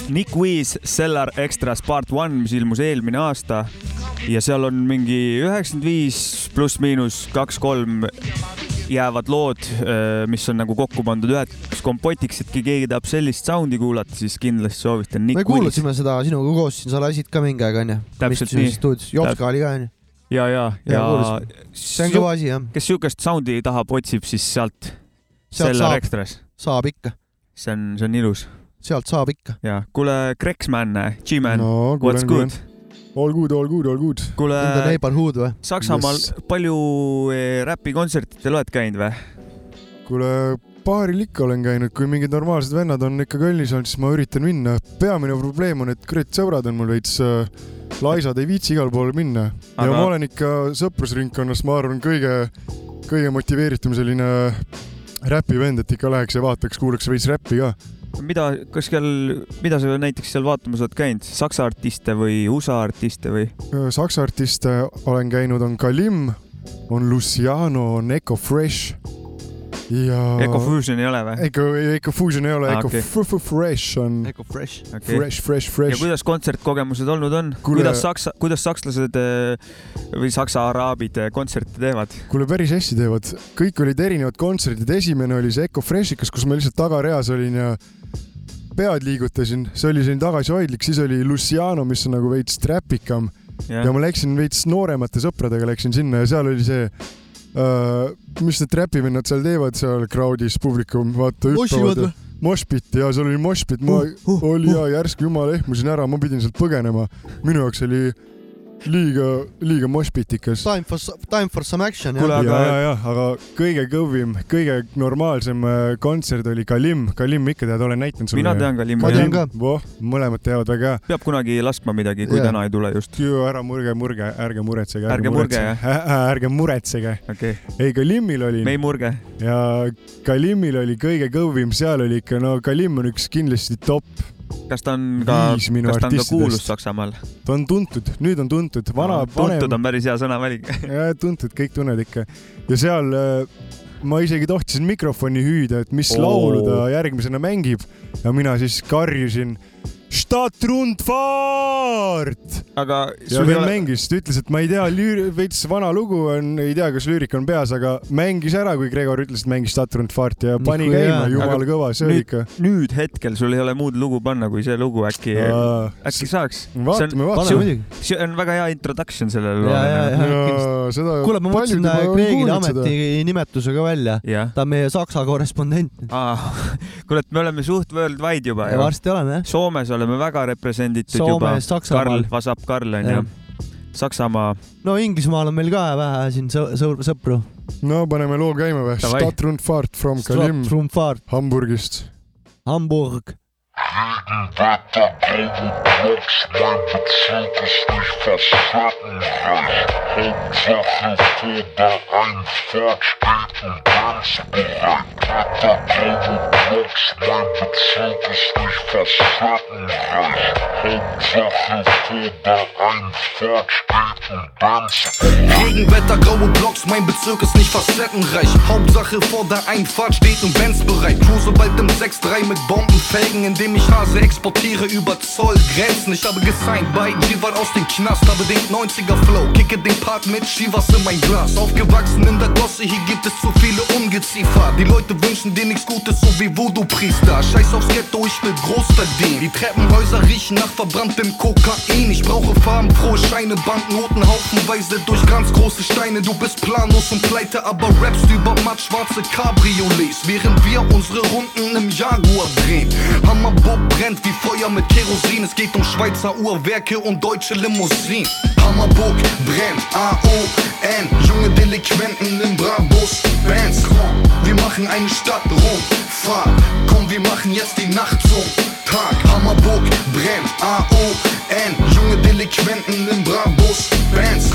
Nick Wiz Cellar Extras Part One, mis ilmus eelmine aasta ja seal on mingi üheksakümmend viis pluss-miinus kaks-kolm jäävad lood, mis on nagu kokku pandud üheks kompotiks, et kui keegi tahab sellist sound'i kuulata, siis kindlasti soovitan Nick me Wiz. kuulasime seda sinuga koos siin, sa lasid ka mingi aeg onju. Täpselt nii. Jopska oli ka onju. ja, ja, Ja ja. See on kõva asi, jah. kes siukest sound'i tahab, otsib siis sealt, Cellar. Extras. saab ikka. see on, see on ilus. Sealt saab ikka. ja kuule, Krexman, G-Man No, what's good? All good, all good, all good. kuule? Saksamaal Yes. palju eh, räpikontserdidel oled käinud või? kuule, baaril ikka olen käinud, kui mingid normaalsed vennad on ikka kallis olnud, siis ma üritan minna. peamine probleem on, et kurat, sõbrad on mul veits äh, laisad, ei viitsi igale poole minna Aga... ja ma olen ikka sõprusringkonnas, ma arvan, kõige, kõige motiveeritum selline räpivend, et ikka läheks ja vaataks, kuulaks veits räppi ka. mida, kas seal, mida sa näiteks seal vaatamas oled käinud, saksa artiste või USA artiste või? Saksa artiste olen käinud, on Kalim, on Luciano, on Eco Fresh ja. Eco Fusion ei ole või? Eco, Eco Fusion ei ole Ah, Eco okei. okay. Fresh on. Eco Fresh. Fresh, fresh, ja kuidas kontsertkogemused olnud on? Kuidas saksa, kuidas sakslased eh, või saksa araabid eh, kontserte teevad? kuule, päris hästi teevad, kõik olid erinevad kontserdid, esimene oli see Eco Freshikas, kus ma lihtsalt tagareas olin ja pead liigutasin, see oli selline tagasihoidlik, siis oli Luciano, mis on nagu veits trapikam ja, ja ma läksin veits nooremate sõpradega läksin sinna ja seal oli see mis need trapivennad seal teevad seal crowd'is, publikum, vaata hüppavad. Moshpit ja seal oli moshpit, ma Uh, uh, oli uh. ja järsku jumala ehmusin ära, ma pidin sealt põgenema. minu jaoks oli liiga, liiga moshpitikas. Time for, time for some action Kuule, jah. ja, aga- ja, ja, aga kõige kõvim, kõige normaalsem äh, kontsert oli Kalim, Kalim ikka tead, olen näitanud sulle. mina tean ka Limmi Ma. tean ka. voh, mõlemad teavad väga hea. peab kunagi laskma midagi, kui Jaa. täna ei tule just. ära murge, murge, ärge muretsege. Ärge murge, ärge muretsege. okei, ei, Kalimil oli me ei murge. ja Kalimil oli kõige kõvim, seal oli ikka, no Kalim on üks kindlasti top, kas ta on ka, kas ta on ka kuulus Saksamaal? ta on tuntud, nüüd on tuntud, vana, tuntud vanem, on päris hea sõnavalik. *laughs* ja tuntud, kõik tunnevad ikka ja seal äh, ma isegi tohtisin mikrofoni hüüda, et mis Oo. laulu ta järgmisena mängib ja mina siis karjusin Stadtrundfahrt aga ja veel ole, mängis, ta ütles, et ma ei tea, veits vana lugu on, ei tea, kas lüürika on peas, aga mängis ära, kui Gregor ütles, et mängis Stadtrundfahrt ja pani hea. käima, jumala kõva, see oli nüüd- ikka. nüüd hetkel sul ei ole muud lugu panna kui see lugu äkki, äkki saaks? see vaatame, vaatame. muidugi. see on väga hea introduction sellele loole. kuule, ma mõtlesin äh, Kreegile ametinimetuse ka välja. ta on meie Saksa korrespondent. *laughs* kuule, et me oleme suht worldwide juba ju. varsti oleme jah. Soomes oleme väga represenditud Soomes, juba. Saksamaal. Karl, Vasap Karl on Jah. ju. Saksamaa, no Inglismaal on meil ka vähe siin sõpru. no paneme loo käima või? Stadtrundfahrt from Kalim Hamburgist. Hamburg. Regenwetter, graue Blocks, mein Bezirk ist nicht facettenreich. Hauptsache vor der Einfahrt steht ein Benz bereit. Cruise bald im 6-3 mit Bombenfelgen, indem ich Hase exportiere über Zollgrenzen. Ich habe gesigned bei G-Wald aus dem Knast, habe den 90er Flow, kicke den Part mit Chivas in mein Glas. Aufgewachsen in der Gosse, hier gibt es zu viele Ungeziefer. Die Leute wünschen dir nichts Gutes, so wie Voodoo-Priester. Scheiß aufs Ghetto, ich will groß verdienen. Die Treppenhäuser riechen nach verbranntem Kokain. Ich brauche farbenfrohe Scheine, Banknoten haufenweise durch ganz große Steine. Du bist planlos und pleite, aber rappst über mattschwarze Cabriolets. Während wir unsere Runden im Jaguar drehen. Hammerburg brennt wie Feuer mit Kerosin. Es geht um Schweizer Uhrwerke und deutsche Limousinen. Hammerburg brennt, A-O-N. Junge Delinquenten im Brabus, Bands. Wir machen eine Stadtrundfahrt. Komm, wir machen jetzt die Nacht zum Tag. Hammerburg brennt, A-O-N. Junge Delinquenten im Brabus, Bands.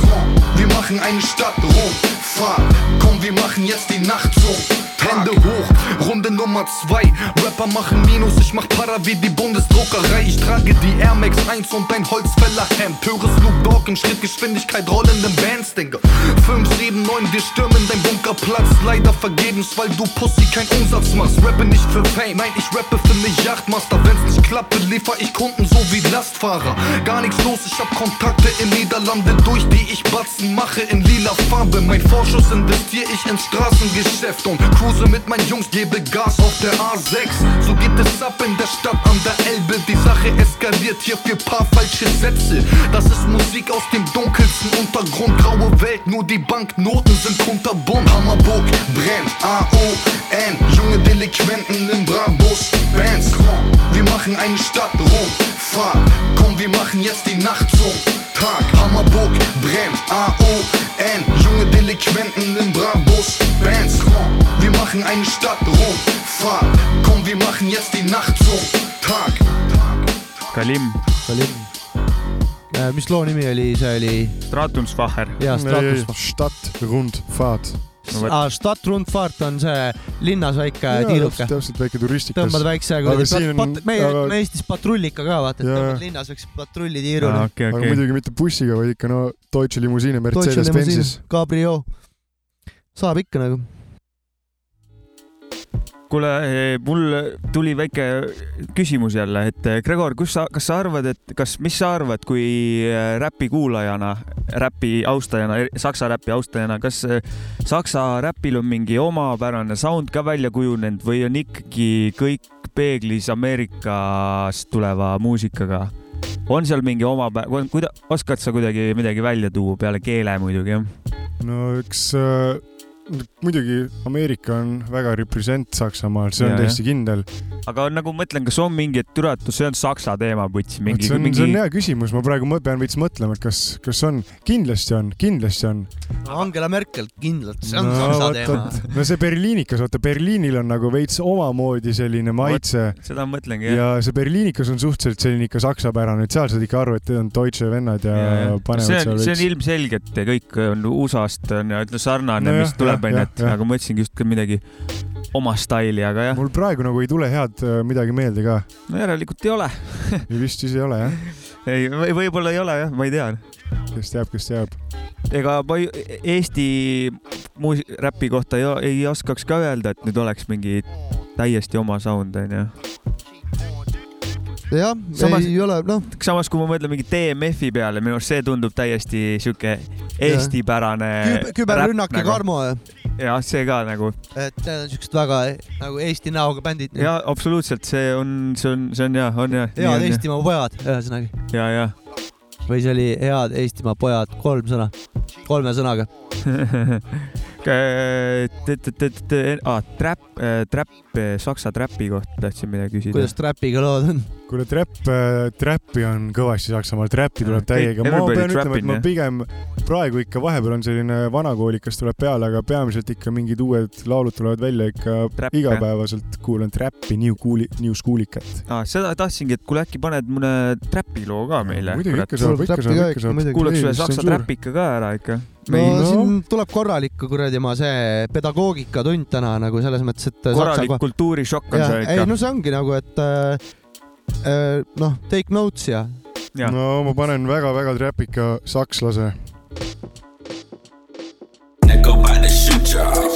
Wir machen eine Stadtrundfahrt. Komm, wir machen jetzt die Nacht zum Hände hoch, Runde Nummer 2 Rapper machen Minus, ich mach Para wie die Bundesdruckerei. Ich trage die Air Max 1 und ein Holzfällerhemd. Höre Snoop Dogg in Schrittgeschwindigkeit rollenden Bands, Digga. 5, 7, 9, wir stürmen dein Bunkerplatz. Leider vergebens, weil du Pussy keinen Umsatz machst. Rappe nicht für Fame, nein, ich rappe für mich Yachtmaster Wenn's nicht klappt, beliefer ich Kunden so wie Lastfahrer. Gar nichts los, ich hab Kontakte in Niederlande Durch die ich Batzen mache in lila Farbe. Mein Vorschuss investiere ich ins Straßengeschäft Und cruise mit meinen Jungs, gebe Gas auf der A6 So geht es ab in der Stadt an der Elbe. Die Sache eskaliert hier für paar falsche Sätze. Das ist Musik aus dem dunkelsten Untergrund. Graue Welt, nur die Banknoten sind kunterbunt. Hammerburg brennt, A-O-N Junge Delinquenten im Brabus, Bands Wir machen eine Stadtrundfahrt Komm, wir machen jetzt die Nacht zum Tag. Hammerburg brennt, A-O-N Junge Delinquenten im Brabus, Bands Wir machen eine Stadtrundfahrt Komm, wir machen jetzt die Nacht zum Tag Kalim, Kalim. mis loo nimi oli, see oli? Stratungsfacher. jaa, Stratus. Stadtrundfahrt. aa, Stadtrundfahrt on see linnas väike tiiruke. täpselt väike turistikas. tõmbad väikse Aga meie aga- me Eestis patrullika ka vaata, et tõmbad linnas väikse patrullitiiru. okei, aga okei. muidugi mitte bussiga, vaid ikka no Deutsche limusiine Mercedes-Benzis. Cabrio. saab ikka nagu. kuule, mul tuli väike küsimus jälle, et eh, Gregor, kus sa, kas sa arvad, et kas, mis sa arvad, kui eh, räpi kuulajana, räpi austajana, saksa räpi austajana, kas eh, saksa räpil on mingi omapärane sound ka välja kujunenud või on ikkagi kõik peeglis Ameerikast tuleva muusikaga? on seal mingi omapä-, kuida-, oskad sa kuidagi midagi välja tuua peale keele muidugi jah? no eks äh, muidugi Ameerika on väga represent Saksamaal, see on Ja, täiesti kindel. aga nagu mõtlen, kas on mingi, et türa, et see on saksa teema, võts, mingi, see on, mingi see on hea küsimus, ma praegu mõ- pean veits mõtlema, et kas, kas on, kindlasti on, kindlasti on. Angela Merkel kindlalt, see on saksa teema. no see berliinikas, vaata Berliinil on nagu veits omamoodi selline maitse seda ma mõtlengi jah. ja see berliinikas on suhteliselt selline ikka saksapärane, et seal saad ikka aru, et need on Deutsche vennad ja, ja, ja panevad see seal on, see on veits. ilmselgelt ja kõik on USA-st on ja ütle sarnane No no,, jah, mis tuleb, jah, onju, et nagu ma ütlesingi just midagi oma staili, aga jah, mul praegu nagu ei tule head äh, midagi meelde ka. no järelikult ei ole. vist siis ei ole jah, *laughs* ei, või võib-olla ei ole jah, ma ei tea. kes teab, kes teab. ega ma Eesti muusi-, räpi kohta ei, ei oskaks ka öelda, et nüüd oleks mingi täiesti oma sound onju. jah, Samas- ei ole, noh, samas, kui ma mõtlen mingi DMF-i peale, minu arust see tundub täiesti sihuke eestipärane. küberrünnak ja Karmo, jah, see ka nagu et need on siuksed väga nagu Eesti näoga bändid. ja absoluutselt, see on, see on, see on hea, on jah. head Eestimaa pojad, ühesõnaga. ja, ja või see oli head Eestimaa pojad, kolm sõna, kolme sõnaga. *laughs* ah, trap, trap, saksa trapi kohta tahtsin midagi küsida. kuidas trapiga lood on? kuule, trap, trappi on kõvasti Saksamaal, trappi tuleb täiega. ma pean ütlema, et ma pigem praegu ikka vahepeal on selline vanakoolikas tuleb peale, aga peamiselt ikka mingid uued laulud tulevad välja ikka Trap, igapäevaselt kuulan trappi, New Cool'i, New Schoolicat. ah,. seda tahtsingi, et kuule äkki paned mõne trapi loo ka meile. muidugi ikka saab, ikka saab, ikka saab. kuulaks ühe saksa trapika ka ära ikka. no no. siin tuleb korralik kuradi ma see pedagoogikatund täna nagu selles mõttes, et. korralik kultuurishokk on see ei ikka. no see ongi nagu, et äh, äh, noh, take notes ja. no ma panen väga-väga trapika sakslase. Nigga about to shoot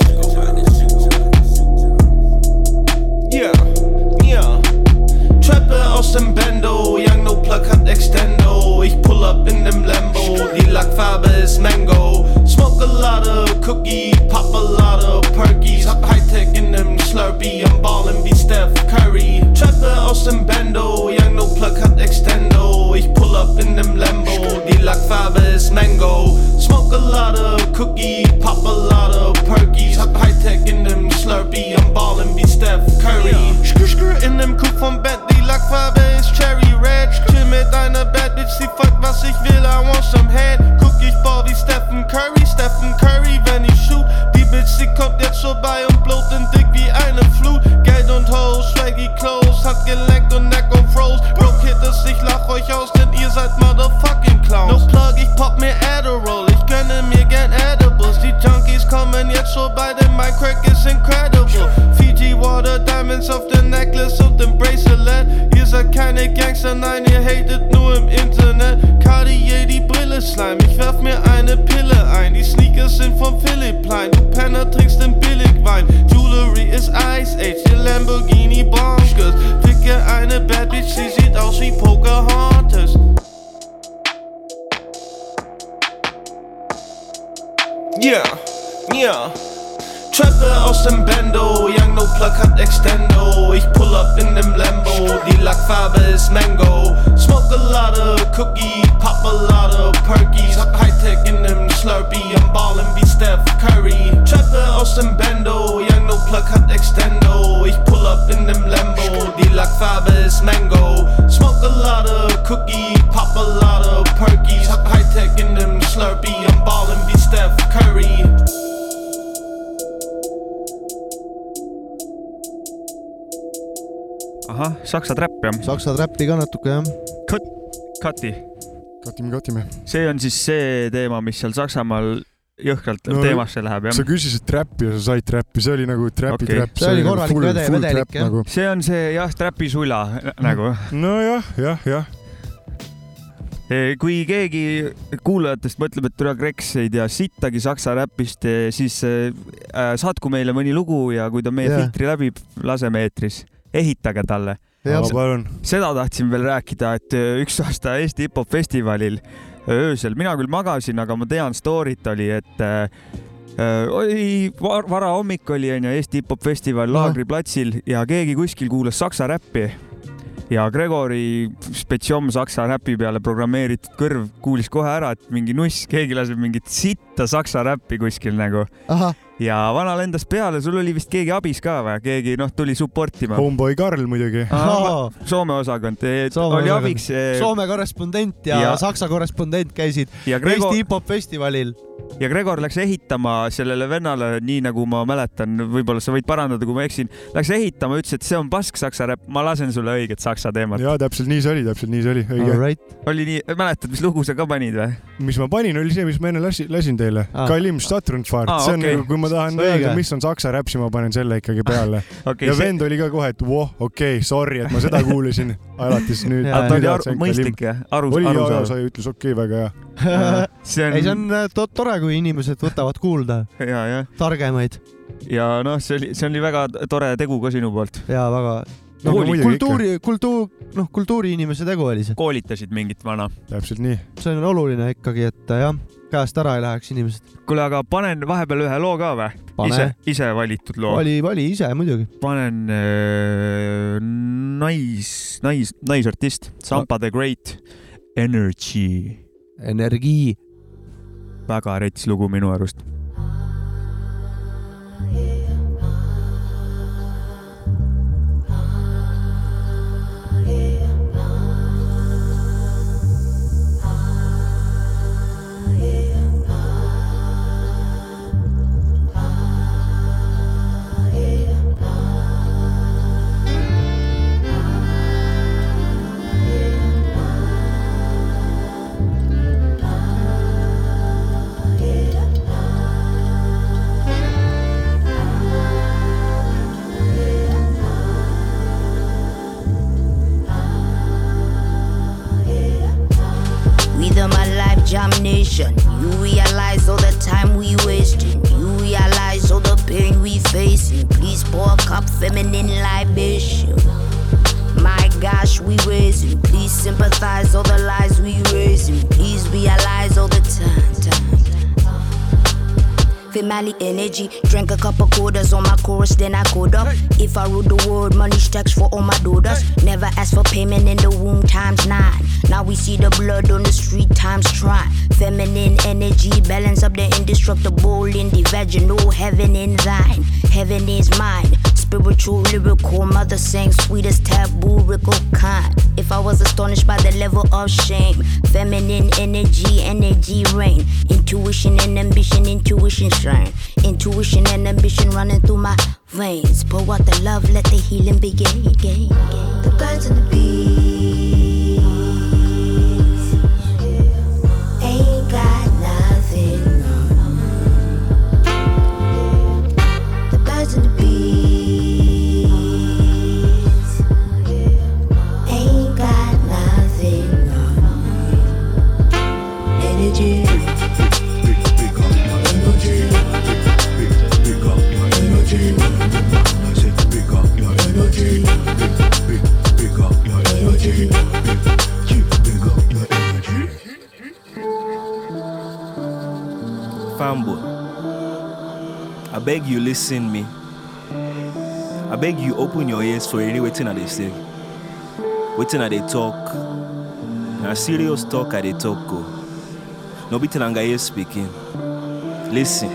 aus dem Bendo, Young No Plug hat Extendo. Ich pull up in dem Lambo, die Lackfarbe ist Mango. Smoke a lot of cookie, pop a lot of perkies. Hab Hightech in dem Slurpee, I'm ballin' wie Steph Curry. Treppe aus dem Bendo, Young No Plug hat Extendo. Ich pull up in dem Lambo, die Lackfarbe ist Mango. Smoke a lot of cookie, pop a lot of perkies. Hab Hightech in dem Slurpee, I'm ballin' wie Steph Curry. Skr, in dem Coupe vom Bentley, Lackfarbe ist Cherry Red. Chill mit einer Bad Bitch, sie fuck was ich will, I want some head. Guck, ich ball wie Stephen Curry, Stephen Curry, wenn ich shoot. Die Bitch, sie kommt jetzt vorbei und blowt den Dick wie eine Flut. Geld und Hoes, swaggy Clothes, hat geleckt und Neck und froze. Broke Hitters, ich lach euch aus, denn ihr seid motherfucking Clowns. No plug, ich pop mir Adderall, ich gönne mir gern Edibles. Die Junkies kommen jetzt vorbei, denn mein Crack ist incredible. Seid keine Gangster, nein, ihr hatet nur im Internet. Cartier, die Brille Slime, ich werf mir eine Pille ein. Die Sneakers sind vom Philipp Plein, du Penner trinkst den Billigwein. Jewelry ist Ice Age, ihr Lamborghini bonkers. Ficke eine Bad Bitch, sie sieht aus wie Pocahontas. Yeah, yeah. Treppe aus dem Bendo, Young No Plug hat Extendo. Ich pull up in dem Lambo, die Lackfarbe ist Mango. Smoke a lot of cookie, pop a lot of perkies. Hab Hightech in dem Slurpee, am ballin' wie Steph Curry. Treppe aus dem Bendo, Young No Plug hat Extendo. Ich pull up in dem Lambo, die Lackfarbe ist Mango. Smoke a lot of cookie, pop a lot of perkies. Hab Hightech in dem Slurpee, am ballin' wie Steph Curry. ahah, saksa trap jah. saksa trappi ka natuke jah. Cut, cut'i. katime, katime. see on siis see teema, mis seal Saksamaal jõhkralt no, teemasse läheb jah sa? küsisid trappi ja sa said trappi, see oli nagu trapi Okei. trap. See oli korralik vede- vedelik, jah. Nagu. see on see jah, trapi sula nagu. nojah, jah, jah. kui keegi kuulajatest mõtleb, et tule Kreeks ei tea sittagi saksa räpist, siis äh, saatku meile mõni lugu ja kui ta meie Jah. filtri läbib, laseme eetris, ehitage talle. Seda tahtsin veel rääkida, et äh, üks aasta Eesti hip-hop festivalil öösel, mina küll magasin, aga ma tean, story't oli, et äh, äh, oli var, varahommik oli onju Eesti hip-hop festival Ahah. Laagriplatsil ja keegi kuskil kuulas saksa räppi. Ja Gregori spetšom saksa räpi peale programmeeritud kõrv kuulis kohe ära, et mingi nuss, keegi laseb mingit sitta saksa räppi kuskil nagu ja vana lendas peale, sul oli vist keegi abis ka või, keegi noh, tuli support ima. Homeboy Karl muidugi. Soome osakond, Soome oli osakond. abiks. Soome korrespondent ja, ja- Saksa korrespondent käisid Ja Gregor- Eesti hip-hop festivalil. Ja Gregor läks ehitama sellele vennale, nii nagu ma mäletan, võib-olla sa võid parandada, kui ma eksin, läks ehitama, ütles, et see on pask saksa räpp, ma lasen sulle õiget saksa teemat. ja täpselt nii see oli, täpselt nii see oli, õige. Alright. oli nii, mäletad, mis lugu sa ka panid või? mis ma panin, oli see, mis ma enne lasin, lasin teile Ah. ah.. Kalim Statrunfahrt Ah, ah,, see on okay. nagu, kui ma tahan öelda, mis on saksa räpp, siis ma panen selle ikkagi peale *laughs* Okei, okay,. ja see- vend oli ka kohe, et voh, okei okay,, sorry, et ma seda *laughs* kuulasin alates nüüd. Ta oli aru- mõistlik ja aru- oli ja, ja sa ütles okei okay,, väga hea. *laughs* see on ei, see on äh, to- tore, kui inimesed võtavad kuulda *laughs* ja, jah. targemaid ja noh, see oli, see oli väga tore tegu ka sinu poolt. ja väga No no, kultuuri, kultuur, noh, kultuuriinimese tegu oli see. koolitasid mingit vana. täpselt nii. see on oluline ikkagi, et äh, jah, käest ära ei läheks inimesed. kuule, aga panen vahepeal ühe loo ka või? Ise, ise valitud loo. vali, vali ise muidugi. panen äh, nais, nais, naisartist, Sampa the Great, Energy. Energi. Väga rets lugu minu arust. Pour cup feminine libation. My gosh, we raise raising. Please sympathize all the lies we raise raising. Please realize all the time. time. Family energy, drank a couple quarters on my chorus, then I code up. If I rule the world, money stacks for all my daughters. Never ask for payment in the womb times nine. Now we see the blood on the street times try. Feminine energy, balance up the indestructible in the vaginal. Heaven in thine, heaven is mine. Spiritual, lyrical, mother sang sweetest taboo, rickle kind. If I was astonished by the level of shame, feminine energy, energy reign. Intuition and ambition, intuition shine. Intuition and ambition running through my veins. Pour out the love, let the healing begin. The birds and the bees Fanboy, I beg you listen me. I beg you open your ears for any waiting I they say. Waiting I they talk. Na serious talk I they talk go. No be till ear speaking. Listen.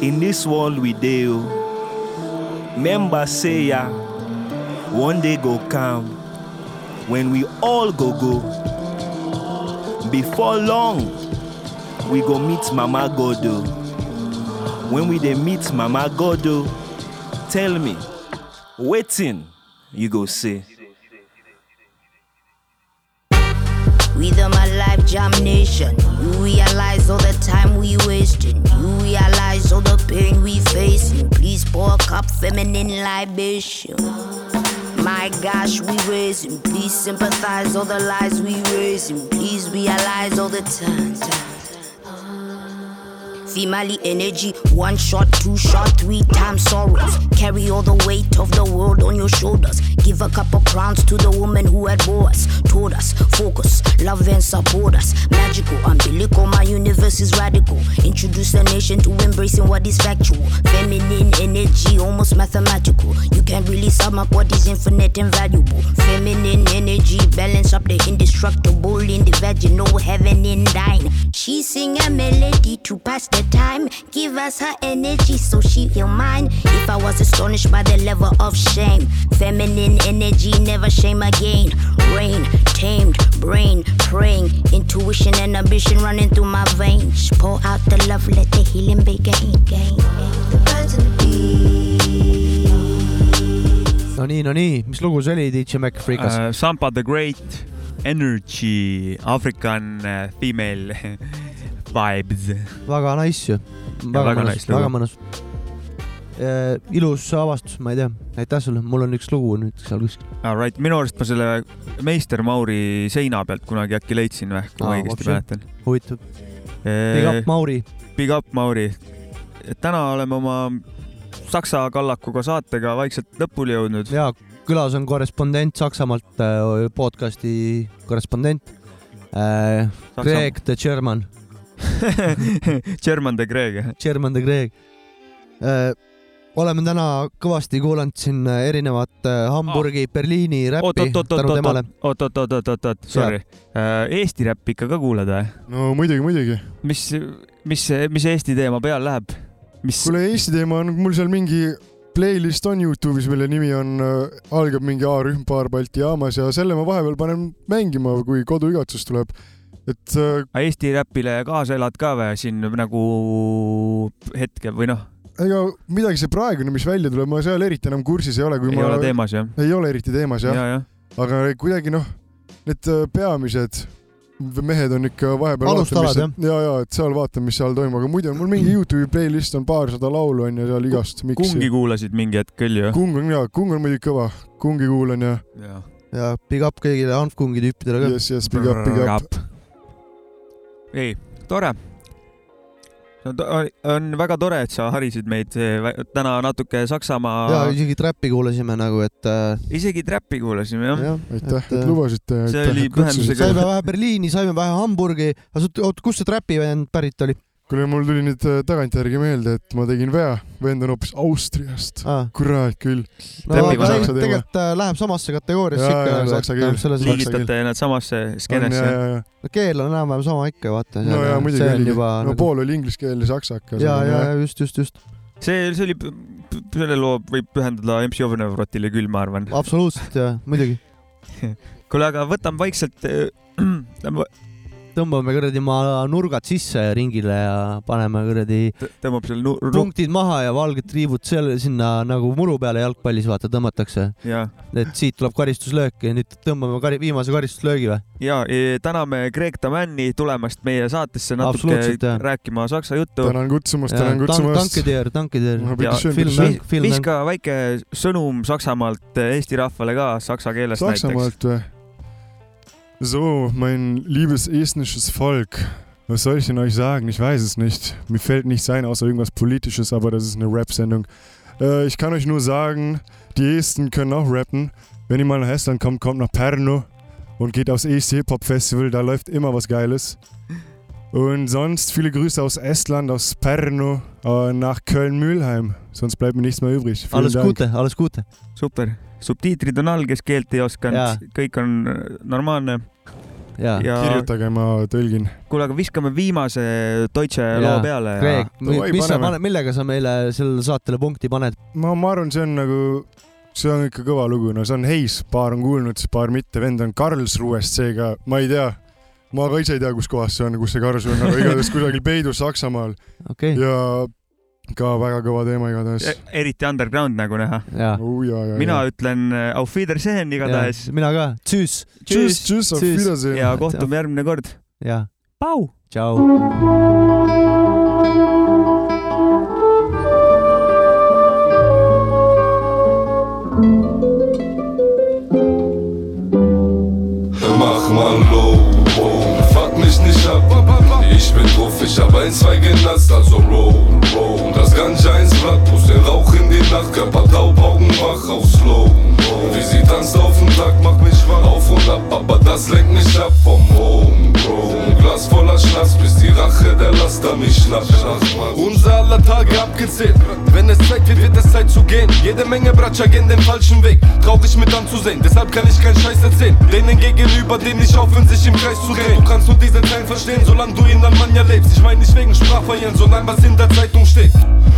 In this world we deal. Oh, member say ya. One day go come when we all go go. Before long, we go meet Mama Godo. Oh. When we dey meet Mama Godo, oh, tell me, waiting you go say. With my life domination, you realize all the time we wasting. You realize all the pain we facing. Please pour a cup feminine libation. My gosh, we raising. Please sympathize all the lies we raising. Please realize all the time. time. Female energy, one shot, two shot, three times sorrows. Carry all the weight of the world on your shoulders. Give a couple crowns to the woman who had bore us. Told us, focus, love and support us. Magical, umbilical, my universe is radical. Introduce the nation to embracing what is factual. Feminine energy, almost mathematical. You can't really sum up what is infinite and valuable. Feminine energy, balance up the indestructible in the vaginal heaven in thine. She sing a melody to pass the time. Give us her energy so she heal mine. If I was astonished by the level of shame, feminine energy never shame again. Rain, tamed, brain, praying, intuition and ambition running through my veins. Pour out the love, let the healing begin. The birds and the no nii, no nii, mis lugu see oli, DJ Mac Freekas uh,? Sampa the Great Energy African uh, Female *laughs* Vibes. väga nice ju, väga mõnus väga mõnus. ilus avastus, ma ei tea, aitäh sulle, mul on üks lugu nüüd seal kuskil. Alright, minu arust ma selle Meister Mauri seina pealt kunagi äkki leidsin või, kui ma õigesti mäletan. huvitav. Big up, Mauri. Big up Mauri. täna oleme oma Saksa kallakuga saatega vaikselt lõpule jõudnud. ja külas on korrespondent Saksamaalt, podcast'i korrespondent äh,. Greg the German. *laughs* German the Greg. German the Greg äh,. oleme täna kõvasti kuulanud siin erinevat äh, Hamburgi, Berliini räppi tänu temale. oot-oot-oot-oot-oot, sorry. Eesti räppi ikka ka kuulad või? no muidugi, muidugi. mis, mis, mis Eesti teema peal läheb? mis, kuule, Eesti teema on mul seal mingi playlist on Youtube'is, mille nimi on äh,, algab mingi A-rühm Paar Balti jaamas ja selle ma vahepeal panen mängima, kui koduigatsus tuleb. Et äh, Eesti räpile kaasa elad ka või? Siin nagu hetkel või noh, ega midagi see praegune, mis välja tuleb, ma seal eriti enam kursis ei ole, kui ei ma ole teemas jah? ei ole eriti teemas jah. Ja, ja, aga kuidagi noh, need äh, peamised mehed on ikka vahepeal Alustalad, ja, ja et seal vaatan, mis seal toimub, aga muidu on mul mingi Youtube'i playlist on paarsada laulu on ja seal igast miksi. kungi kuulasid mingi hetk küll ju? kung on ja, kung on muidugi kõva, kungi kuulan ja ja, ja big up kõigile Hanfkungi tüüpidele ka. yes, yes, big up, big up. ei, tore. on väga tore, et sa harisid meid täna natuke ja Saksamaa, isegi trappi kuulasime nagu, et äh, isegi trappi kuulasime jah. jah. aitäh, Et, et äh, lubasite. see oli pühendusega- saime vähe Berliini, saime vähe Hamburgi, oot, kust see trapi vend pärit oli kuule, mul tuli nüüd äh, tagantjärgi meelde, et ma tegin vea, vend on hoopis Austriast. ah.? kurat küll. no tegelikult äh, läheb samasse kategooriasse Jaa, ikka jaa, saksa keel. liigitate nad samasse skeenesse. no keel on enam-vähem sama ikka, vaata. no ja muidugi see on oligi, juba no nagu... pool oli inglise keel ja saksa hakkas. ja, ja, ja just, just, just, see, see oli, selle loo võib pühendada MC Ovnevrotile küll, ma arvan. absoluutselt ja muidugi. *laughs* kuule, aga võtame vaikselt äh, *clears throat* tõmbame kuradi maa nurgad sisse ringile ja paneme kuradi tõmbab seal nu-, punktid maha ja valged triibud seal sinna nagu muru peale jalgpallis vaata tõmmatakse. ja, et siit tuleb karistuslöök ja nüüd tõmbame kari, viimase karistuslöögi või? ja e, täname Greg Tamanni tulemast meie saatesse natuke rääkima saksa juttu. tänan kutsumast, tänan tank, kutsumast. film bitteschön., film, viska väike sõnum Saksamaalt Eesti rahvale ka saksa keeles näiteks. Saksamaalt või? So, mein liebes estnisches Volk, was soll ich denn euch sagen? Ich weiß es nicht. Mir fällt nichts ein, außer irgendwas Politisches, aber das ist eine Rap-Sendung. Äh, ich kann euch nur sagen, die Esten können auch rappen. Wenn ihr mal nach Estland kommt, kommt nach Perno und geht aufs Eesti Hip-Hop Festival, da läuft immer was Geiles. Und sonst viele Grüße aus Estland, aus Perno, äh, nach Köln-Mühlheim. Sonst bleibt mir nichts mehr übrig. Vielen alles Dank. Gute, alles Gute. super, subtiitrid on all, kes keelt ei osanud, kõik on äh, normaalne ja, ja kirjutage, ma tõlgin. kuule, aga viskame viimase Deutsche Jaa. loo peale ja Davai, mis sa paned, millega sa meile sellele saatele punkti paned? ma, ma arvan, see on nagu, see on ikka kõva lugu, no see on Heis, paar on kuulnud, paar mitte, vend on Karlsruhest, seega ma ei tea. Ma ka ise ei tea, kus kohas see on, kus see Karlsruhe on, aga igatahes kusagil peidus Saksamaal okei okay., ja ka väga kõva teema igatahes E-. eriti underground nagu näha. ja. Ja, ja, mina ja. ütlen äh, auf Wiedersehen igatahes mina ka, tschüss. tšüss, tšüss, auf. Wiedersehen. ja kohtume järgmine kord. ja, Pau. tšau. ich hab ein, zwei genutzt, also roll, ab. Ich bin drauf, ich hab ein, zwei genasst, also Körper taub, Augen wach auf Slow. Wie sie tanzt auf den Tag, macht mich wach auf und ab, aber das lenkt mich ab vom Home, Bro. Glas voller Schnaps, bis die Rache der Laster mich schnappt. Unser aller Tage abgezählt. Wenn es Zeit wird, wird es Zeit zu gehen. Jede Menge Bratscher gehen den falschen Weg. Traurig mit anzusehen, deshalb kann ich keinen Scheiß erzählen. Denen gegenüber, denen nicht aufhören, sich im Kreis zu drehen. Du kannst nur diese Zeilen verstehen, solange du in Almanja lebst. Ich meine nicht wegen Sprachverlieren, sondern was in der Zeitung steht.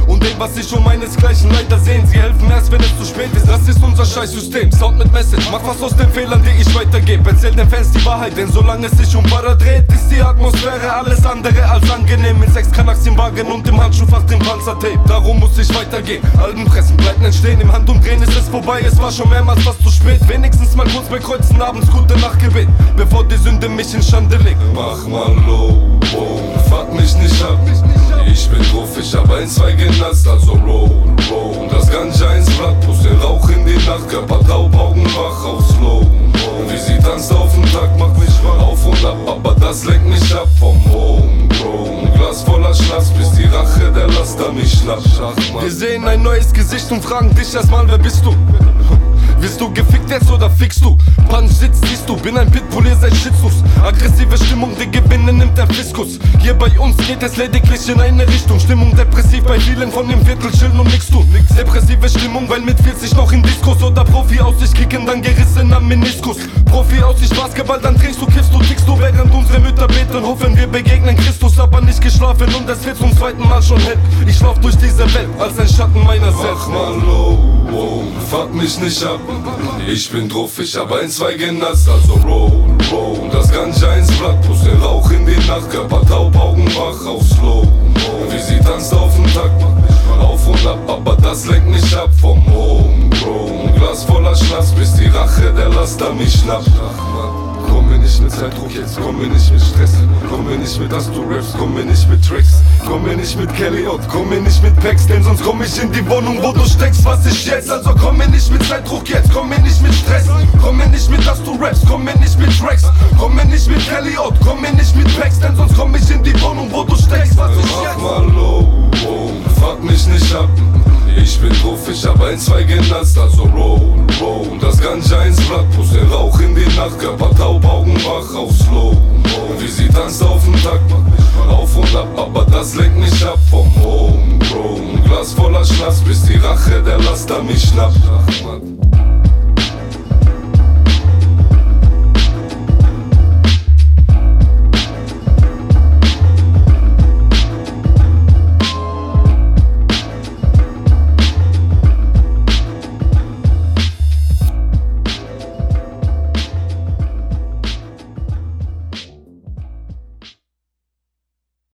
Und dem, was sich um meinesgleichen leider sehen. Sie helfen erst, wenn es zu spät ist. Das ist unser Scheißsystem. Sound mit Message, mach was aus den Fehlern, die ich weitergebe. Erzähl den Fans die Wahrheit, denn solange es sich um Para dreht, ist die Atmosphäre alles andere als angenehm. Mit sechs Kanaks im Wagen und im Handschuhfach den Panzertape. Darum muss ich weitergehen. Alben pressen, Pleiten entstehen, im Handumdrehen ist es vorbei. Es war schon mehrmals fast zu spät. Wenigstens mal kurz bei Kreuzen abends gute Nachtgebet, bevor die Sünde mich in Schande legt. Mach mal low, wow, fuck mich nicht ab. Ich bin drauf, ich hab ein, zwei genasst, also roll, roll. Das Ganja ins Blatt, plus den Rauch in die Nacht, Körper taub, Augen wach auf Slow. Wie sie tanzt auf den Tag, macht mich wach auf und ab, aber das lenkt mich ab vom Home. Ein Glas voller Schnaps, bis die Rache der Laster mich schnappt. Wir sehen ein neues Gesicht und fragen dich erstmal, wer bist du? Wirst du gefickt jetzt oder fickst du? Punch siehst du, bin ein Pitbull, ihr seid Shitzus Aggressive Stimmung, die Gewinne nimmt der Fiskus. Hier bei uns geht es lediglich in eine Richtung. Stimmung depressiv, bei vielen von dem Viertel chillen und nix tun Nix. Depressive Stimmung, weil mit 40 noch in Diskus Oder Profi aus sich kicken, dann gerissen am Meniskus. Profi aus sich Basketball, dann trinkst du, kiffst du, tickst du. Während unsere Mütter beten, hoffen wir begegnen Christus. Aber nicht geschlafen und es wird zum zweiten Mal schon hell. Ich lauf durch diese Welt als ein Schatten meiner selbst. Mach mal low, wow, fuck mich nicht ab. Ich bin drauf, ich hab ein, zwei genasst, also roll, roll. Das Ganja ins Blatt, plus den Rauch in die Nacht, Körper taub, Augen wach auf Slow. Wie sie tanzt auf den Tag, macht auf und ab, aber das lenkt mich ab vom Home, Bro. Ein Glas voller Schnaps, bis die Rache der Laster mich schnappt. Komm mir nicht mit Zeitdruck jetzt, komm mir nicht mit Stress Komm mir nicht mit dass du raps, komm mir nicht mit Tricks Komm mir nicht mit Kelly Ott, komm mir nicht mit Packs Denn sonst komm ich in die Wohnung, wo du steckst, was ich jetzt Also komm mir nicht mit Zeitdruck jetzt, komm mir nicht mit Stress Komm mir nicht mit dass du raps, komm mir nicht mit Tracks Komm mir nicht mit Kelly Ott, komm mir nicht mit Packs Denn sonst komm ich in die Wohnung, wo du steckst, was ich jetzt Mach mal low, wow, fuck mich nicht ab ich bin drauf, ich hab ein, zwei genasst, also roll, roll. Das Ganja ins Blatt, plus den Rauch in die Nacht Körper taub, Augen wach auf Slow Wie sie tanzt auf den Tag, macht auf und ab Aber das lenkt mich ab vom Home, Bro Glas voller Schnaps, bis die Rache der Laster mich schnappt.